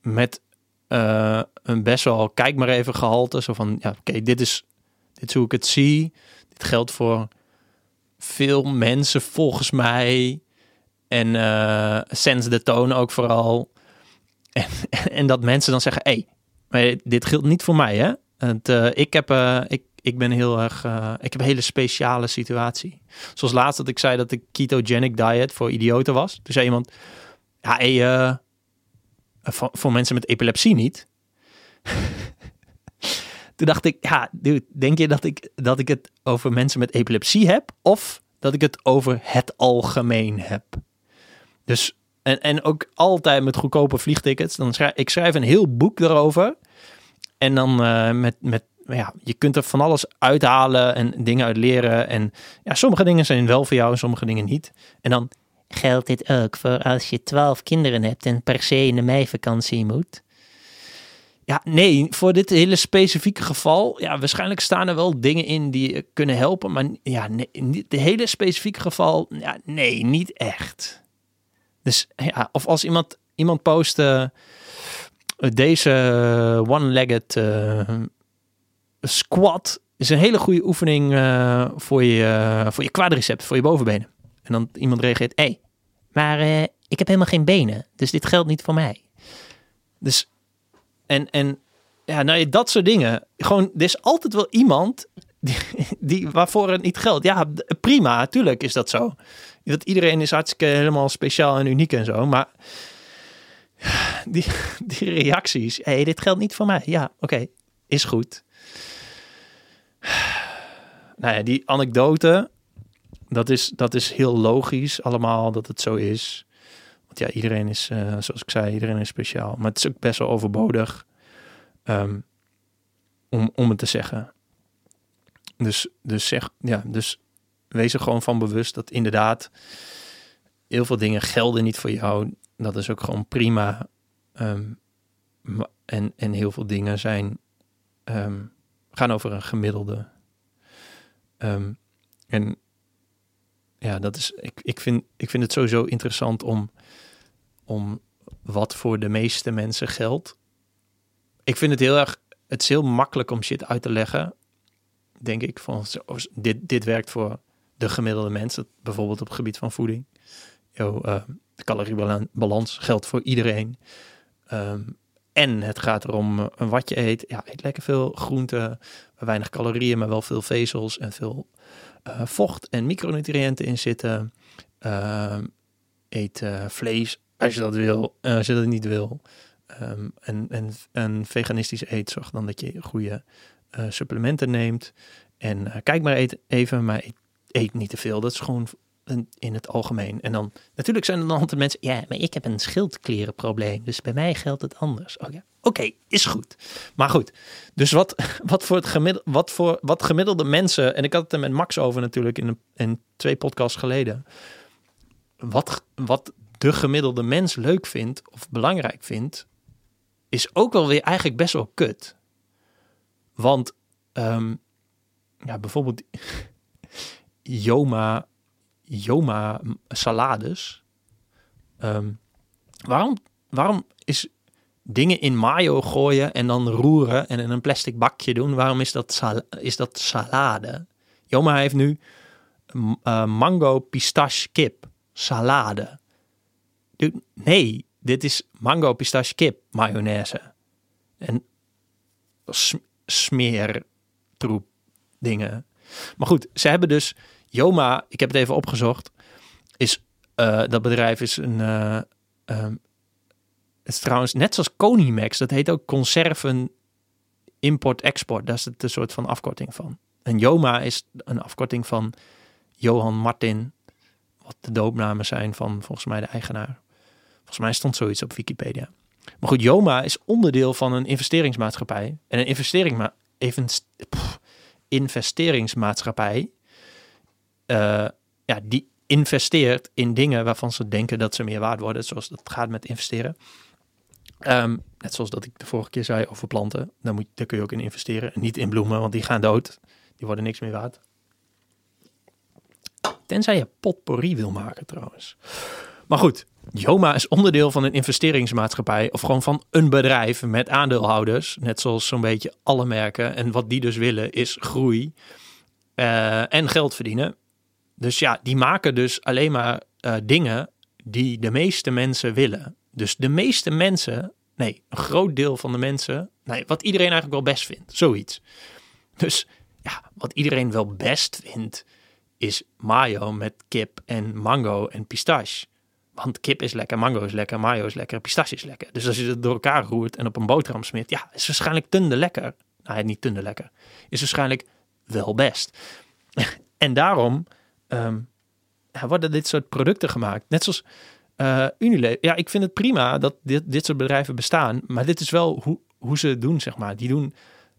met uh, een best wel, kijk maar even gehalte, zo van, ja, oké, dit, is, dit hoe ik het zie. Dit geldt voor veel mensen volgens mij. En uh, sense de toon ook vooral. En, en dat mensen dan zeggen, hé, hey, dit geldt niet voor mij, hè? Ik, heb, ik, ik ben heel erg. Uh, ik heb een hele speciale situatie. Zoals laatst dat ik zei dat de ketogenic diet voor idioten was. Toen zei iemand: Ja, hey, voor, voor, mensen met epilepsie niet. Toen dacht ik: Ja, denk je dat ik, dat ik het over mensen met epilepsie heb? Of dat ik het over het algemeen heb? Dus, en, en ook altijd met goedkope vliegtickets. Dan schrijf, ik schrijf een heel boek erover. En dan met, met, ja, je kunt er van alles uithalen en dingen uit leren. En ja, sommige dingen zijn wel voor jou, sommige dingen niet. En dan geldt dit ook voor als je twaalf kinderen hebt en per se in de meivakantie moet. Ja, nee, voor dit hele specifieke geval, ja, waarschijnlijk staan er wel dingen in die kunnen helpen, maar ja, nee, de hele specifieke geval, ja, nee, niet echt. Dus ja, of als iemand, iemand post eh, deze one-legged eh, squat is een hele goede oefening eh, voor, je, voor je quadriceps, voor je bovenbenen. En dan iemand reageert, hé, hey, maar eh, ik heb helemaal geen benen, dus dit geldt niet voor mij. Dus, en, en ja, nou, dat soort dingen. Gewoon, er is altijd wel iemand die, die, waarvoor het niet geldt. Ja, prima, tuurlijk is dat zo. Dat iedereen is hartstikke helemaal speciaal en uniek en zo. Maar die, die reacties, hé, hey, dit geldt niet voor mij. Ja, oké, is goed. Nou ja, die anekdote, dat is, dat is heel logisch allemaal dat het zo is. Want ja, iedereen is, eh, zoals ik zei, iedereen is speciaal. Maar het is ook best wel overbodig ehm, om, om het te zeggen. Dus, dus, zeg, ja, dus wees er gewoon van bewust dat inderdaad heel veel dingen gelden niet voor jou. Dat is ook gewoon prima. Ehm, en, en heel veel dingen zijn, ehm, gaan over een gemiddelde. Ehm, en ja, dat is, ik, ik, vind, ik vind het sowieso interessant om, om wat voor de meeste mensen geldt. Ik vind het heel erg, het is heel makkelijk om shit uit te leggen, denk ik. Van, zo- dit, dit werkt voor de gemiddelde mens, dat, bijvoorbeeld op het gebied van voeding. Yo, eh, de caloriebalans geldt voor iedereen. Ehm, en het gaat erom eh, wat je eet. Ja, eet lekker veel groenten, weinig calorieën, maar wel veel vezels en veel eh, vocht en micronutriënten in zitten. Ehm, eet eh, vlees als je dat wil, eh, als je dat niet wil. Ehm, en, en, en veganistisch eet, zorg dan dat je goede eh, supplementen neemt. En eh, kijk maar eet, even, maar eet, niet te veel. Dat is gewoon in het algemeen. En dan, natuurlijk zijn er dan altijd mensen, ja, maar ik heb een schildklierenprobleem, dus bij mij geldt het anders. Oh oké, is goed. Maar goed, dus wat, wat voor het gemiddelde, wat voor wat gemiddelde mensen, en ik had het er met Max over natuurlijk in, een, in twee podcasts geleden. Wat, wat de gemiddelde mens leuk vindt of belangrijk vindt, is ook wel weer eigenlijk best wel kut. Want ehm, ja, bijvoorbeeld Joma, Joma salades. Ehm, waarom, waarom is dingen in mayo gooien en dan roeren en in een plastic bakje doen? Waarom is dat, sal- is dat salade? Joma heeft nu eh, mango pistache kip salade. Nee, dit is mango pistache kip mayonaise. En sm- smeertroep dingen. Maar goed, ze hebben dus Joma, ik heb het even opgezocht, is eh, dat bedrijf is een eh, ehm, het is trouwens net zoals Conimax, dat heet ook conserven import-export. Daar is het een soort van afkorting van. En Joma is een afkorting van Johan Martin, wat de doopnamen zijn van volgens mij de eigenaar. Volgens mij stond zoiets op Wikipedia. Maar goed, Joma is onderdeel van een investeringsmaatschappij. En een investering ma- even, investeringsmaatschappij, eh, ja, die investeert in dingen waarvan ze denken dat ze meer waard worden, zoals dat gaat met investeren. Ehm, net zoals dat ik de vorige keer zei over planten, daar, moet, daar kun je ook in investeren. En niet in bloemen, want die gaan dood. Die worden niks meer waard. Tenzij je potpourri wil maken trouwens. Maar goed, Joma is onderdeel van een investeringsmaatschappij of gewoon van een bedrijf met aandeelhouders. Net zoals zo'n beetje alle merken. En wat die dus willen is groei eh, en geld verdienen. Dus ja, die maken dus alleen maar eh, dingen die de meeste mensen willen. Dus de meeste mensen, nee, een groot deel van de mensen, nee, wat iedereen eigenlijk wel best vindt, zoiets. Dus ja, wat iedereen wel best vindt, is mayo met kip en mango en pistache. Want kip is lekker, mango is lekker, mayo is lekker, pistache is lekker. Dus als je het door elkaar roert en op een boterham smeert, ja, is waarschijnlijk tunde lekker. Nou, niet tunde lekker. Is waarschijnlijk wel best. en daarom ja, worden dit soort producten gemaakt. Net zoals eh Unilever. Ja, ik vind het prima dat dit, dit soort bedrijven bestaan. Maar dit is wel hoe, hoe ze het doen, zeg maar. Die doen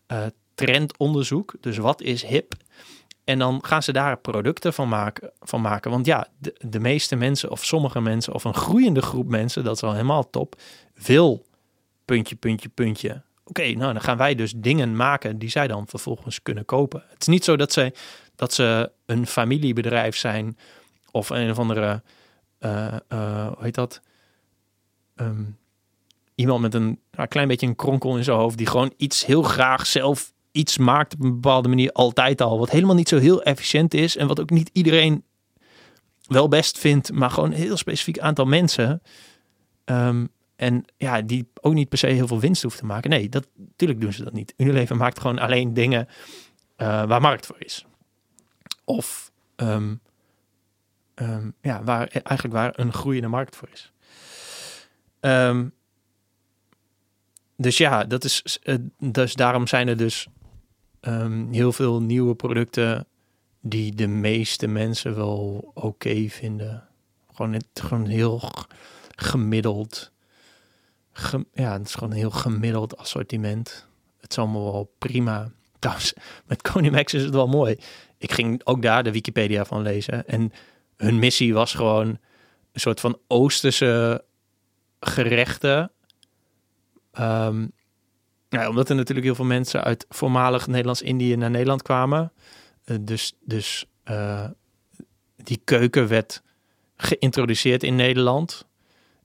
eh, trendonderzoek. Dus wat is hip? En dan gaan ze daar producten van maken. Van maken. Want ja, de, de meeste mensen of sommige mensen of een groeiende groep mensen, dat is al helemaal top, wil puntje, puntje, puntje oké, nou dan gaan wij dus dingen maken die zij dan vervolgens kunnen kopen. Het is niet zo dat, zij, dat ze een familiebedrijf zijn of een of andere, uh, uh, hoe heet dat? Ehm, iemand met een nou, klein beetje een kronkel in zijn hoofd die gewoon iets heel graag zelf iets maakt op een bepaalde manier altijd al. Wat helemaal niet zo heel efficiënt is en wat ook niet iedereen wel best vindt, maar gewoon een heel specifiek aantal mensen. Um, en ja, die ook niet per se heel veel winst hoeft te maken. Nee, dat, natuurlijk doen ze dat niet. Unilever maakt gewoon alleen dingen uh, waar markt voor is. Of um, ja, waar eigenlijk waar een groeiende markt voor is. Um, dus ja, dat is, uh, dus daarom zijn er dus heel veel nieuwe producten die de meeste mensen wel oké vinden. Gewoon, het, gewoon heel gemiddeld ja, het is gewoon een heel gemiddeld assortiment. Het is allemaal wel prima. Trouwens, met Conimax is het wel mooi. Ik ging ook daar de Wikipedia van lezen. En hun missie was gewoon een soort van Oosterse gerechten. Um, ja, omdat er natuurlijk heel veel mensen uit voormalig Nederlands-Indië naar Nederland kwamen. Uh, dus dus uh, die keuken werd geïntroduceerd in Nederland.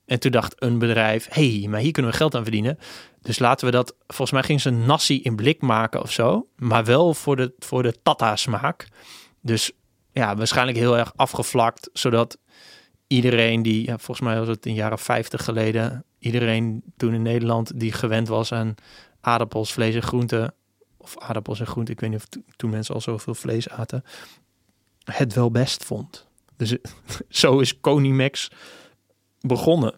En toen dacht een bedrijf, hey, maar hier kunnen we geld aan verdienen. Dus laten we dat, volgens mij ging ze nasi in blik maken of zo. Maar wel voor de, voor de tata smaak. Dus ja, waarschijnlijk heel erg afgevlakt. Zodat iedereen die, ja, volgens mij was het een jaar of vijftig geleden. Iedereen toen in Nederland die gewend was aan aardappels, vlees en groenten. Of aardappels en groenten, ik weet niet of toen mensen al zoveel vlees aten. Het wel best vond. Dus zo is Conimax begonnen.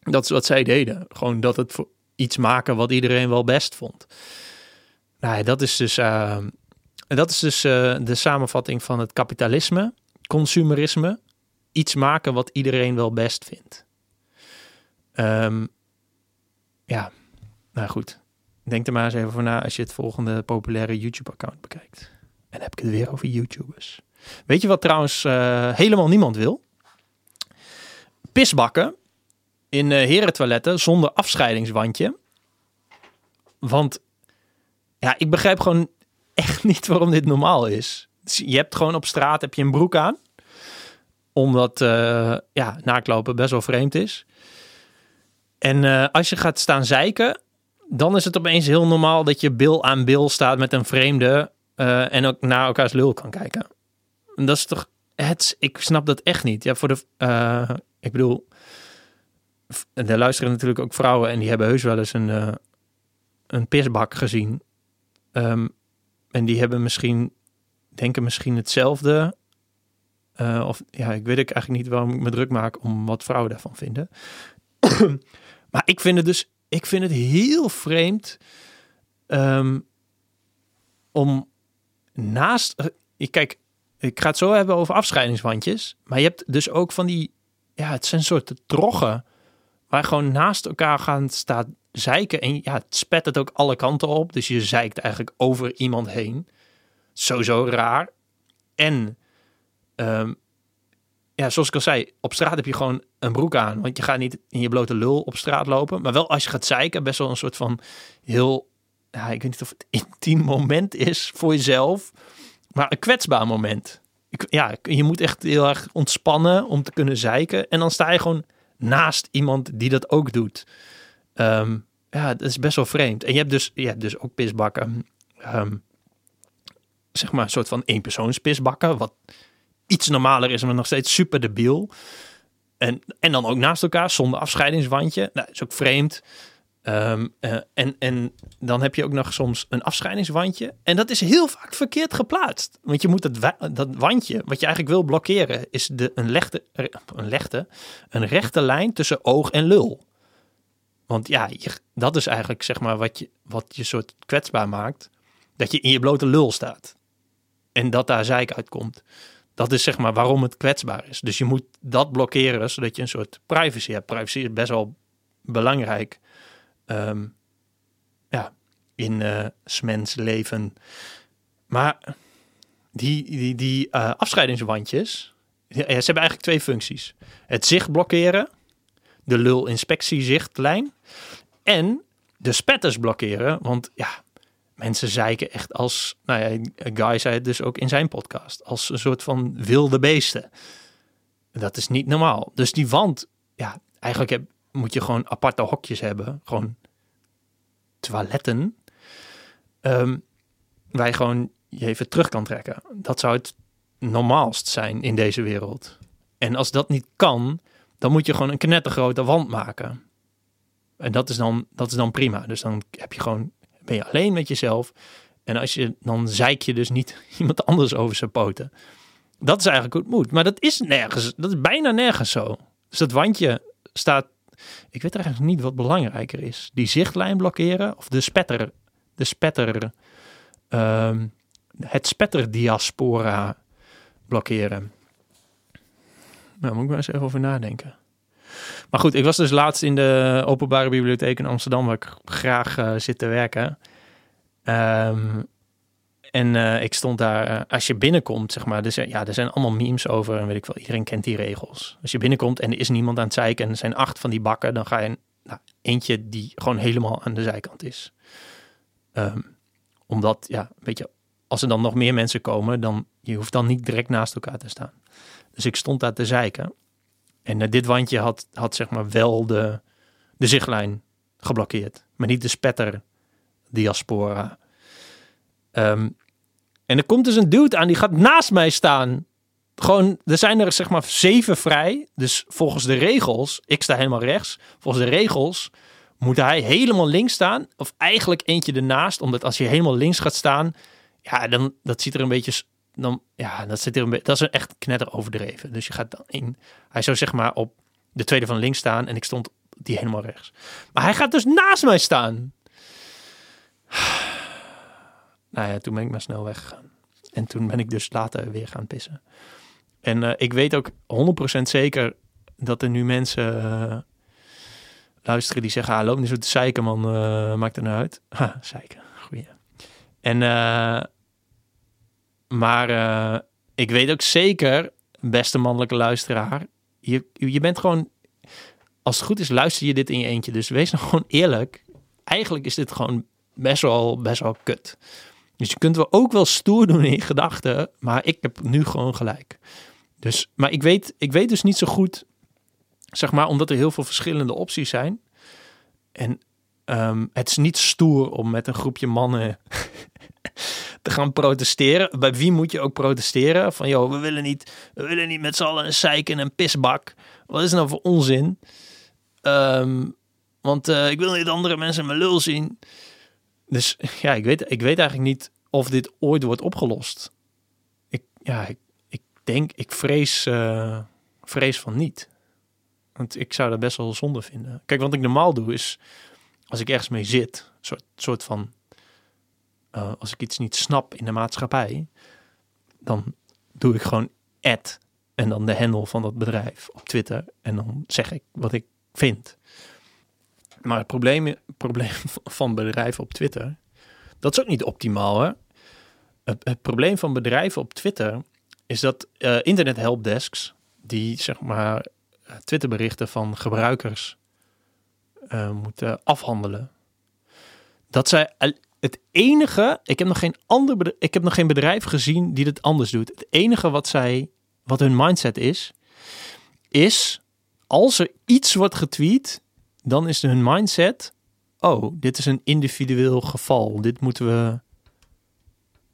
Dat is wat zij deden. Gewoon dat het voor iets maken wat iedereen wel best vond. Nou, dat is dus, uh, dat is dus uh, de samenvatting van het kapitalisme, consumerisme. Iets maken wat iedereen wel best vindt. Um, ja, nou goed. Denk er maar eens even voor na als je het volgende populaire YouTube-account bekijkt. En heb ik het weer over YouTubers. Weet je wat trouwens uh, helemaal niemand wil? Pisbakken in uh, herentoiletten zonder afscheidingswandje. Want ja, ik begrijp gewoon echt niet waarom dit normaal is. Dus je hebt gewoon op straat heb je een broek aan. Omdat uh, ja, naaklopen best wel vreemd is. En uh, als je gaat staan zeiken, dan is het opeens heel normaal dat je bil aan bil staat met een vreemde en ook naar elkaars lul kan kijken. En dat is toch het, ik snap dat echt niet. Ja, voor de, ik bedoel, er luisteren natuurlijk ook vrouwen en die hebben heus wel eens een, uh, een pisbak gezien. Um, en die hebben misschien, denken misschien hetzelfde. Uh, of ja, ik weet eigenlijk niet waarom ik me druk maak om wat vrouwen daarvan vinden. maar ik vind het dus, ik vind het heel vreemd um, om naast, uh, kijk, ik ga het zo hebben over afscheidingswandjes. Maar je hebt dus ook van die ja, het zijn soort troggen waar gewoon naast elkaar gaan staan zeiken. En ja, het spet het ook alle kanten op. Dus je zeikt eigenlijk over iemand heen. Sowieso raar. En um, ja, zoals ik al zei, op straat heb je gewoon een broek aan. Want je gaat niet in je blote lul op straat lopen. Maar wel als je gaat zeiken, best wel een soort van heel... Ja, ik weet niet of het intiem moment is voor jezelf. Maar een kwetsbaar moment ja, je moet echt heel erg ontspannen om te kunnen zeiken. En dan sta je gewoon naast iemand die dat ook doet. Um, ja, dat is best wel vreemd. En je hebt dus, je hebt dus ook pisbakken. Um, zeg maar een soort van eenpersoons pisbakken. Wat iets normaler is, maar nog steeds super debiel. En, en dan ook naast elkaar zonder afscheidingswandje. Nou, dat is ook vreemd. Um, uh, en, en dan heb je ook nog soms een afscheidingswandje. En dat is heel vaak verkeerd geplaatst. Want je moet dat, wandje, wat je eigenlijk wil blokkeren, is de, een, een, rechte lijn tussen oog en lul. Want ja, dat is eigenlijk zeg maar wat je, wat je soort kwetsbaar maakt. Dat je in je blote lul staat. En dat daar zeik uitkomt. Dat is zeg maar waarom het kwetsbaar is. Dus je moet dat blokkeren, zodat je een soort privacy hebt. Privacy is best wel belangrijk um, ja, in uh, smens leven. Maar die, die, die uh, afscheidingswandjes, ze hebben eigenlijk twee functies. Het zicht blokkeren, de lul-inspectiezichtlijn. En de spetters blokkeren. Want ja, mensen zeiken echt als, nou ja, Guy zei het dus ook in zijn podcast, als een soort van wilde beesten. Dat is niet normaal. Dus die wand, ja, eigenlijk heb, moet je gewoon aparte hokjes hebben. Gewoon toiletten. Um, waar je gewoon je even terug kan trekken. Dat zou het normaalst zijn in deze wereld. En als dat niet kan, dan moet je gewoon een knettergrote wand maken. En dat is dan, dat is dan prima. Dus dan heb je gewoon, ben je alleen met jezelf. En als je, dan zeik je dus niet iemand anders over zijn poten. Dat is eigenlijk hoe het moet. Maar dat is nergens, dat is bijna nergens zo. Dus dat wandje staat, ik weet eigenlijk niet wat belangrijker is. Die zichtlijn blokkeren of de spetter, de spetter, uh, het spetterdiaspora blokkeren. Nou, moet ik maar eens even over nadenken. Maar goed, ik was dus laatst in de openbare bibliotheek in Amsterdam, waar ik graag uh, zit te werken. Um, en uh, ik stond daar, uh, als je binnenkomt, zeg maar, dus, ja, er zijn allemaal memes over en weet ik wel, iedereen kent die regels. Als je binnenkomt en er is niemand aan het zeiken en er zijn acht van die bakken, dan ga je nou, eentje die gewoon helemaal aan de zijkant is. Um, omdat, ja, weet je, als er dan nog meer mensen komen, dan je hoeft dan niet direct naast elkaar te staan. Dus ik stond daar te zeiken. En uh, dit wandje had, had zeg maar wel de, de zichtlijn geblokkeerd, maar niet de spetter diaspora. Um, en er komt dus een dude aan, die gaat naast mij staan. Gewoon, er zijn er zeg maar zeven vrij. Dus volgens de regels, ik sta helemaal rechts. Volgens de regels moet hij helemaal links staan. Of eigenlijk eentje ernaast. Omdat als je helemaal links gaat staan, ja, dan dat ziet er een beetje. Dan, ja, dat, zit er een dat is echt knetter overdreven. Dus je gaat dan in. Hij zou zeg maar op de tweede van links staan. En ik stond die helemaal rechts. Maar hij gaat dus naast mij staan. Nou ja, toen ben ik maar snel weggegaan. En toen ben ik dus later weer gaan pissen. En uh, ik weet ook 100% zeker dat er nu mensen uh, luisteren die zeggen: ah, loop niet zo te zeiken, man, uh, maakt er nou uit. Ha, zeiken, goeie. En, maar ik weet ook zeker, beste mannelijke luisteraar, je, je bent gewoon, als het goed is, luister je dit in je eentje. Dus wees nou gewoon eerlijk. Eigenlijk is dit gewoon best wel, best wel kut. Dus je kunt wel ook wel stoer doen in gedachten, maar ik heb nu gewoon gelijk. Dus, maar ik weet, ik weet dus niet zo goed, zeg maar, omdat er heel veel verschillende opties zijn. En um, het is niet stoer om met een groepje mannen te gaan protesteren. Bij wie moet je ook protesteren? Van, joh, we willen niet, we willen niet met z'n allen een zeik en een pisbak. Wat is nou voor onzin? Um, want uh, ik wil niet andere mensen mijn lul zien. Dus ja, ik weet, ik weet eigenlijk niet of dit ooit wordt opgelost. Ik, ja, ik, ik denk, ik vrees, uh, vrees van niet. Want ik zou dat best wel zonde vinden. Kijk, wat ik normaal doe is, als ik ergens mee zit, soort, soort van, uh, als ik iets niet snap in de maatschappij, dan doe ik gewoon ad en dan de handle van dat bedrijf op Twitter en dan zeg ik wat ik vind. Maar het probleem, probleem van bedrijven op Twitter, dat is ook niet optimaal. Hè? Het, probleem van bedrijven op Twitter is dat uh, internet helpdesks, die zeg maar uh, Twitterberichten van gebruikers uh, moeten afhandelen, dat zij het enige, ik heb nog geen ander, ik heb nog geen bedrijf gezien die dit anders doet. Het enige wat zij, wat hun mindset is, is als er iets wordt getweet dan is hun mindset: oh, dit is een individueel geval. Dit moeten we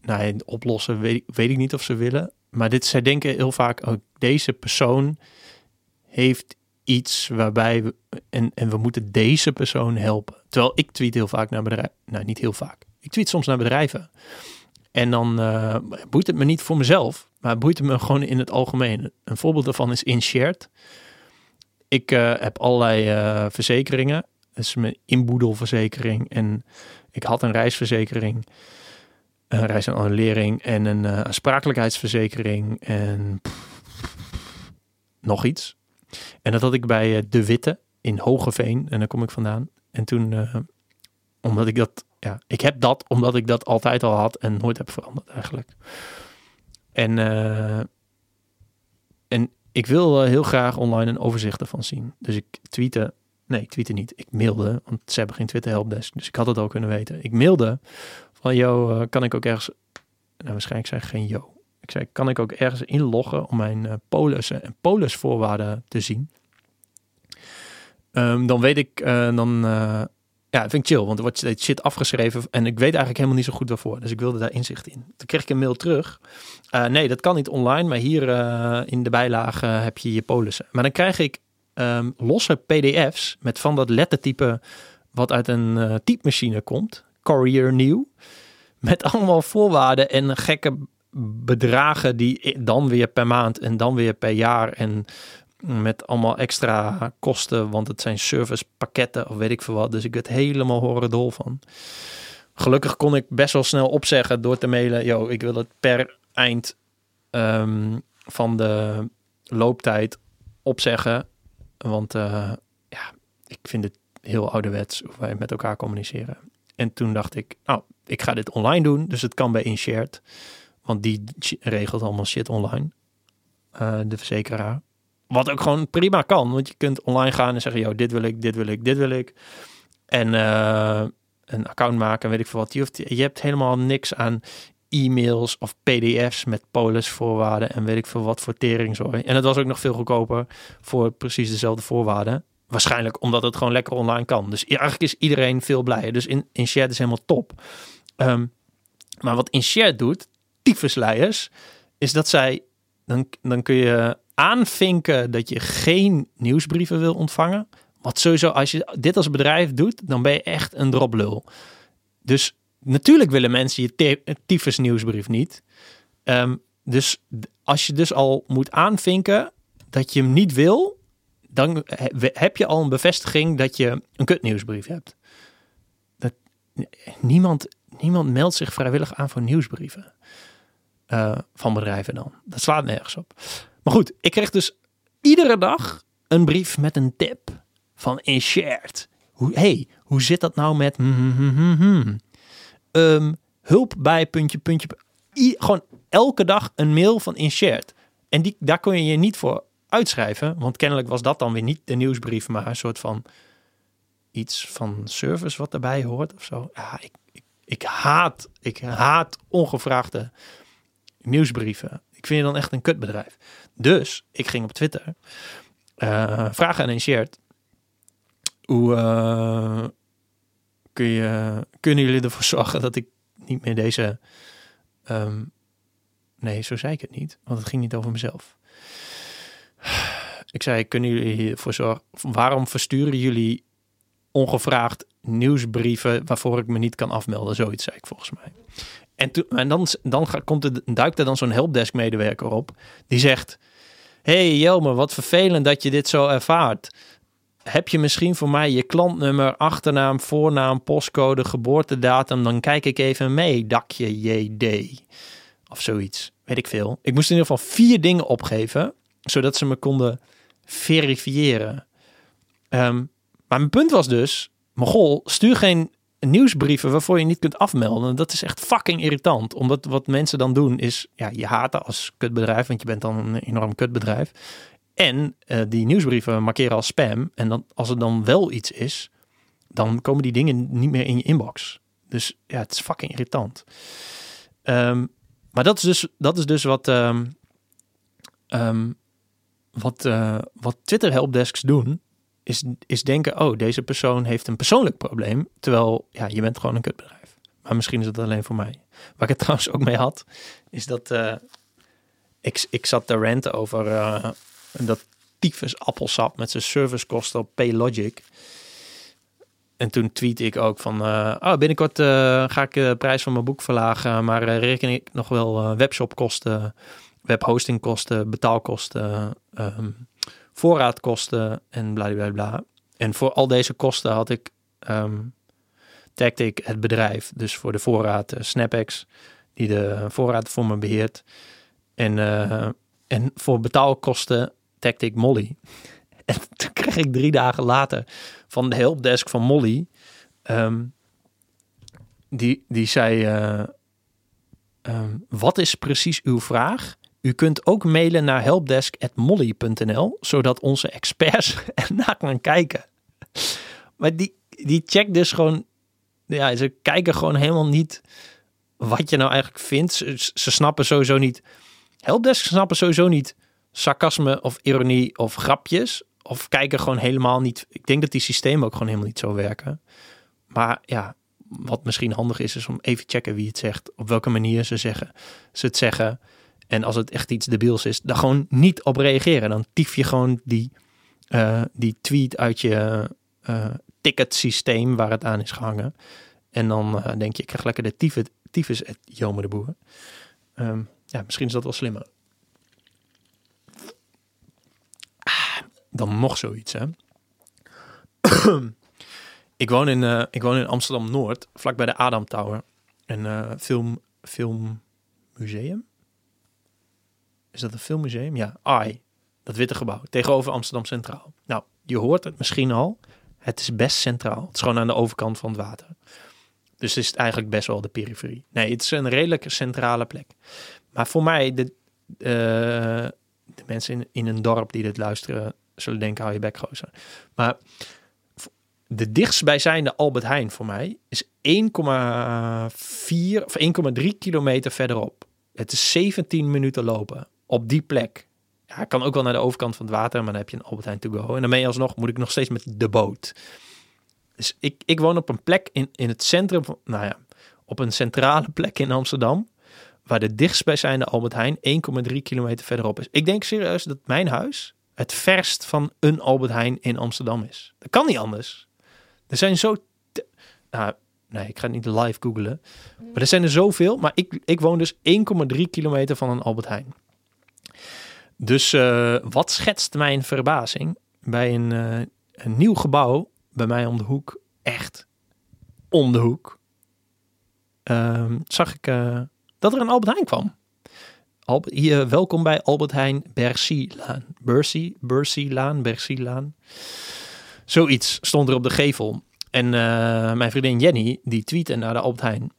nou, oplossen. Weet, ik niet of ze willen. Maar dit, zij denken heel vaak: oh, deze persoon heeft iets waarbij. En, en we moeten deze persoon helpen. Terwijl ik tweet heel vaak naar bedrijven. Nou, niet heel vaak. Ik tweet soms naar bedrijven. En dan uh, boeit het me niet voor mezelf, maar boeit het me gewoon in het algemeen. Een voorbeeld daarvan is InShared. Ik uh, heb allerlei uh, verzekeringen. Dus mijn inboedelverzekering. En ik had een reisverzekering. Een reis- en annulering. En een aansprakelijkheidsverzekering. En nog iets. En dat had ik bij De Witte in Hogeveen. En daar kom ik vandaan. En toen, omdat ik dat, ja, ik heb dat omdat ik dat altijd al had en nooit heb veranderd eigenlijk. En, en ik wil heel graag online een overzicht ervan zien. Dus ik tweette Nee, ik tweette niet. Ik mailde, want ze hebben geen Twitter helpdesk. Dus ik had het al kunnen weten. Ik mailde van, yo, eh, kan ik ook ergens... Nou, waarschijnlijk zei ik geen yo. Ik zei, kan ik ook ergens inloggen om mijn uh, polissen en polisvoorwaarden te zien? Ehm, dan weet ik, uh, dan... ja, vind ik chill, want er wordt steeds shit afgeschreven en ik weet eigenlijk helemaal niet zo goed waarvoor. Dus ik wilde daar inzicht in. Toen kreeg ik een mail terug. nee, dat kan niet online, maar hier in de bijlage heb je je polissen. Maar dan krijg ik um, losse PDF's met van dat lettertype wat uit een uh, typemachine komt. Courier nieuw. Met allemaal voorwaarden en gekke bedragen die dan weer per maand en dan weer per jaar en met allemaal extra kosten, want het zijn servicepakketten of weet ik veel wat. Dus ik werd helemaal horen dol van. Gelukkig kon ik best wel snel opzeggen door te mailen. Yo, ik wil het per eind um, van de looptijd opzeggen. Want uh, ja, ik vind het heel ouderwets hoe wij met elkaar communiceren. En toen dacht ik, nou, ik ga dit online doen. Dus het kan bij InShared. Want die regelt allemaal shit online. Uh, de verzekeraar. Wat ook gewoon prima kan. Want je kunt online gaan en zeggen, joh, dit wil ik, dit wil ik, dit wil ik. En uh, een account maken, weet ik veel wat. Je, je hebt helemaal niks aan e-mails of pdf's met polisvoorwaarden en weet ik veel wat voor teringzooi. En het was ook nog veel goedkoper voor precies dezelfde voorwaarden. Waarschijnlijk omdat het gewoon lekker online kan. Dus eigenlijk is iedereen veel blijer. Dus in, in Share is helemaal top. Um, maar wat InShare doet, tyfusleiers, is dat zij, dan, dan kun je aanvinken dat je geen nieuwsbrieven wil ontvangen. Wat sowieso, als je dit als bedrijf doet, dan ben je echt een droplul. Dus natuurlijk willen mensen je tyfus nieuwsbrief niet. Um, dus als je dus al moet aanvinken dat je hem niet wil, dan heb je al een bevestiging dat je een kut nieuwsbrief hebt. Dat, niemand, niemand meldt zich vrijwillig aan voor nieuwsbrieven. Uh, van bedrijven dan. Dat slaat nergens op. Maar goed, ik kreeg dus iedere dag een brief met een tip van InShared. Hoe, hey, hoe zit dat nou met... Mm, um, hulp bij puntje, puntje. Gewoon elke dag een mail van InShared. En die, daar kon je je niet voor uitschrijven. Want kennelijk was dat dan weer niet de nieuwsbrief, maar een soort van iets van service wat erbij hoort of zo. Ja, ik, ik haat, ik haat ongevraagde nieuwsbrieven. Ik vind je dan echt een kutbedrijf. Dus ik ging op Twitter uh, vragen aan InShared hoe, uh, kun je, kunnen jullie ervoor zorgen dat ik niet meer deze. Um, nee, zo zei ik het niet, want het ging niet over mezelf. Ik zei: Kunnen jullie ervoor zorgen? Waarom versturen jullie ongevraagd nieuwsbrieven waarvoor ik me niet kan afmelden? Zoiets zei ik volgens mij. En, dan, dan komt duikt er dan zo'n helpdesk medewerker op die zegt: Hey Jelmer, wat vervelend dat je dit zo ervaart heb je misschien voor mij je klantnummer, achternaam, voornaam, postcode, geboortedatum? Dan kijk ik even mee, dakje JD. Of zoiets. Weet ik veel. Ik moest in ieder geval vier dingen opgeven, zodat ze me konden verifiëren. Um, maar mijn punt was dus, Mogol, stuur geen nieuwsbrieven waarvoor je niet kunt afmelden. Dat is echt fucking irritant. Omdat wat mensen dan doen is, ja, je haten als kutbedrijf, want je bent dan een enorm kutbedrijf. En uh, die nieuwsbrieven markeren als spam. En dan, als er dan wel iets is, dan komen die dingen niet meer in je inbox. Dus ja, het is fucking irritant. Um, maar dat is dus, dat is dus wat, um, um, wat, uh, wat Twitter helpdesks doen. Is, is denken, oh, deze persoon heeft een persoonlijk probleem. Terwijl, ja, je bent gewoon een kutbedrijf. Maar misschien is het alleen voor mij. Waar ik het trouwens ook mee had, is dat uh, ik, ik zat te ranten over en dat tyfus appelsap met zijn servicekosten op Paylogic. En toen tweet ik ook van, uh, oh, binnenkort uh, ga ik de prijs van mijn boek verlagen, maar uh, reken ik nog wel webshopkosten, webhostingkosten, betaalkosten, um, voorraadkosten en bla bla bla. En voor al deze kosten had ik, um, ik het bedrijf, dus voor de voorraad SnapX, die de voorraad voor me beheert. En, en voor betaalkosten tagde ik Molly. En toen kreeg ik drie dagen later van de helpdesk van Molly. Um, die, die zei: uh, um, Wat is precies uw vraag? U kunt ook mailen naar helpdesk.molly.nl, zodat onze experts ernaar gaan kijken. maar die, die checkt dus gewoon... Ja, ze kijken gewoon helemaal niet wat je nou eigenlijk vindt. Ze, ze snappen sowieso niet... Helpdesk snappen sowieso niet sarcasme of ironie of grapjes. Of kijken gewoon helemaal niet... Ik denk dat die systemen ook gewoon helemaal niet zo werken. Maar ja, wat misschien handig is, is om even checken wie het zegt. Op welke manier ze, zeggen, ze het zeggen. En als het echt iets debiels is, dan gewoon niet op reageren. Dan tief je gewoon die, uh, die tweet uit je uh, ticketsysteem waar het aan is gehangen. En dan uh, denk je, ik krijg lekker de tyfus, het Jomer de Boer. Um, ja, misschien is dat wel slimmer. Ah, dan nog zoiets, hè. ik, woon in, ik woon in Amsterdam-Noord, vlakbij de Adam Tower. Een film, filmmuseum. Is dat een filmmuseum? Ja, AI. Dat witte gebouw. Tegenover Amsterdam Centraal. Nou, je hoort het misschien al. Het is best centraal. Het is gewoon aan de overkant van het water. Dus is het eigenlijk best wel de periferie. Nee, het is een redelijk centrale plek. Maar voor mij, de, uh, de mensen in, in een dorp die dit luisteren, zullen denken, hou je bek gozer. Maar de dichtstbijzijnde Albert Heijn voor mij is 1,4 of 1,3 kilometer verderop. Het is 17 minuten lopen op die plek. Ja, kan ook wel naar de overkant van het water, maar dan heb je een Albert Heijn to go. En dan ben alsnog, moet ik nog steeds met de boot. Dus ik, ik woon op een plek in, in het centrum van, nou ja, op een centrale plek in Amsterdam, waar de dichtstbijzijnde Albert Heijn 1,3 kilometer verderop is. Ik denk serieus dat mijn huis het verst van een Albert Heijn in Amsterdam is. Dat kan niet anders. Er zijn zo. Nou, nee, ik ga het niet live googlen. Maar er zijn er zoveel. Maar ik, ik woon dus 1,3 kilometer van een Albert Heijn. Dus uh, wat schetst mijn verbazing bij een, uh, een nieuw gebouw bij mij om de hoek? Echt om de hoek. Uh, zag ik uh, dat er een Albert Heijn kwam. Hier, welkom bij Albert Heijn Bercy-laan. Bercy, Bercy-laan, Bercy-laan. Zoiets stond er op de gevel. En mijn vriendin Jenny, die tweette naar de Albert Heijn.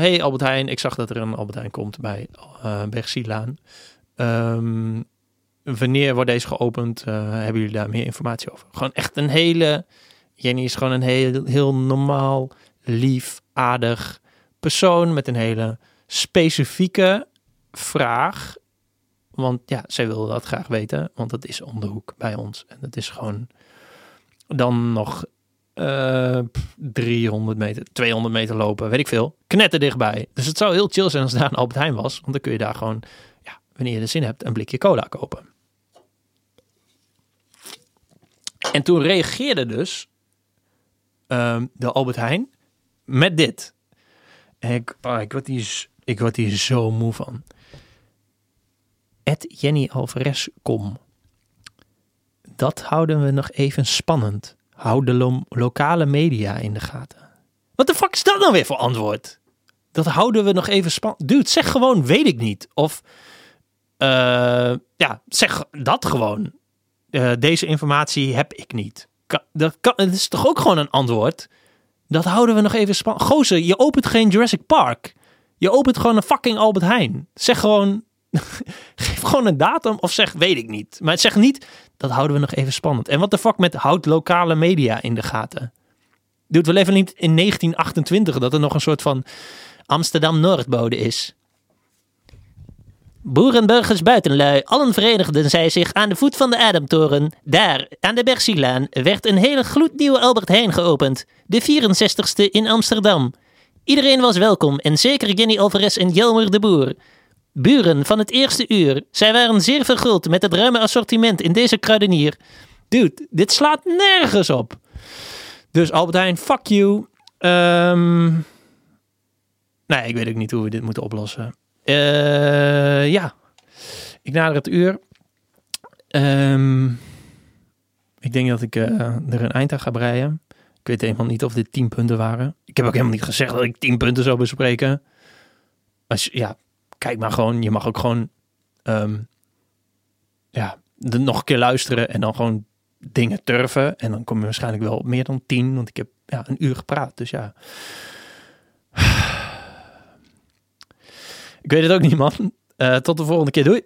Hey Albert Heijn, ik zag dat er een Albert Heijn komt bij uh, Bergsie-laan. Um, wanneer wordt deze geopend? hebben jullie daar meer informatie over? Gewoon echt een hele... Jenny is gewoon een heel, heel normaal, lief, aardig persoon met een hele specifieke vraag. Want ja, zij wil dat graag weten, want dat is om de hoek bij ons. En dat is gewoon dan nog uh, 300 meter, 200 meter lopen, weet ik veel. Knetter dichtbij. Dus het zou heel chill zijn als daar een Albert Heijn was. Want dan kun je daar gewoon, wanneer je de zin hebt, een blikje cola kopen. En toen reageerde dus uh, de Albert Heijn met dit. En ik, oh, ik, word hier, ik zo moe van. Ed Jenny Alvarez, kom. Dat houden we nog even spannend. Houd de lo lokale media in de gaten. Wat de fuck is dat nou weer voor antwoord? Dat houden we nog even spannend. Dude, zeg gewoon, weet ik niet. Of, uh, ja, zeg dat gewoon. Uh, deze informatie heb ik niet. Dat, kan, dat is toch ook gewoon een antwoord? Dat houden we nog even spannend. Gozer, je opent geen Jurassic Park. Je opent gewoon een fucking Albert Heijn. Zeg gewoon, geef gewoon een datum of zeg weet ik niet. Maar zeg niet, dat houden we nog even spannend. En wat de fuck met houd lokale media in de gaten? Doet we leven niet in 1928 dat er nog een soort van Amsterdam Noordbode is. Boerenburgers buitenlui, allen verenigden zij zich aan de voet van de Adamtoren. Daar, aan de Bercielaan, werd een hele gloednieuwe Albert Heijn geopend. De 64ste in Amsterdam. Iedereen was welkom en zeker Jenny Alvarez en Jelmer de Boer. Buren van het eerste uur. Zij waren zeer verguld met het ruime assortiment in deze kruidenier. Dude, dit slaat nergens op. Dus Albert Heijn, fuck you. Um, nee, ik weet ook niet hoe we dit moeten oplossen. Uh, ja, ik nader het uur. Um, ik denk dat ik uh, er een eind aan ga breien. Ik weet helemaal niet of dit 10 punten waren. Ik heb ook helemaal niet gezegd dat ik 10 punten zou bespreken. Als, ja, kijk maar gewoon, je mag ook gewoon um, ja, nog een keer luisteren en dan gewoon dingen turven. En dan kom je waarschijnlijk wel meer dan tien, want ik heb ja, een uur gepraat. Dus ja. Ik weet het ook niet, man. Uh, tot de volgende keer. Doei.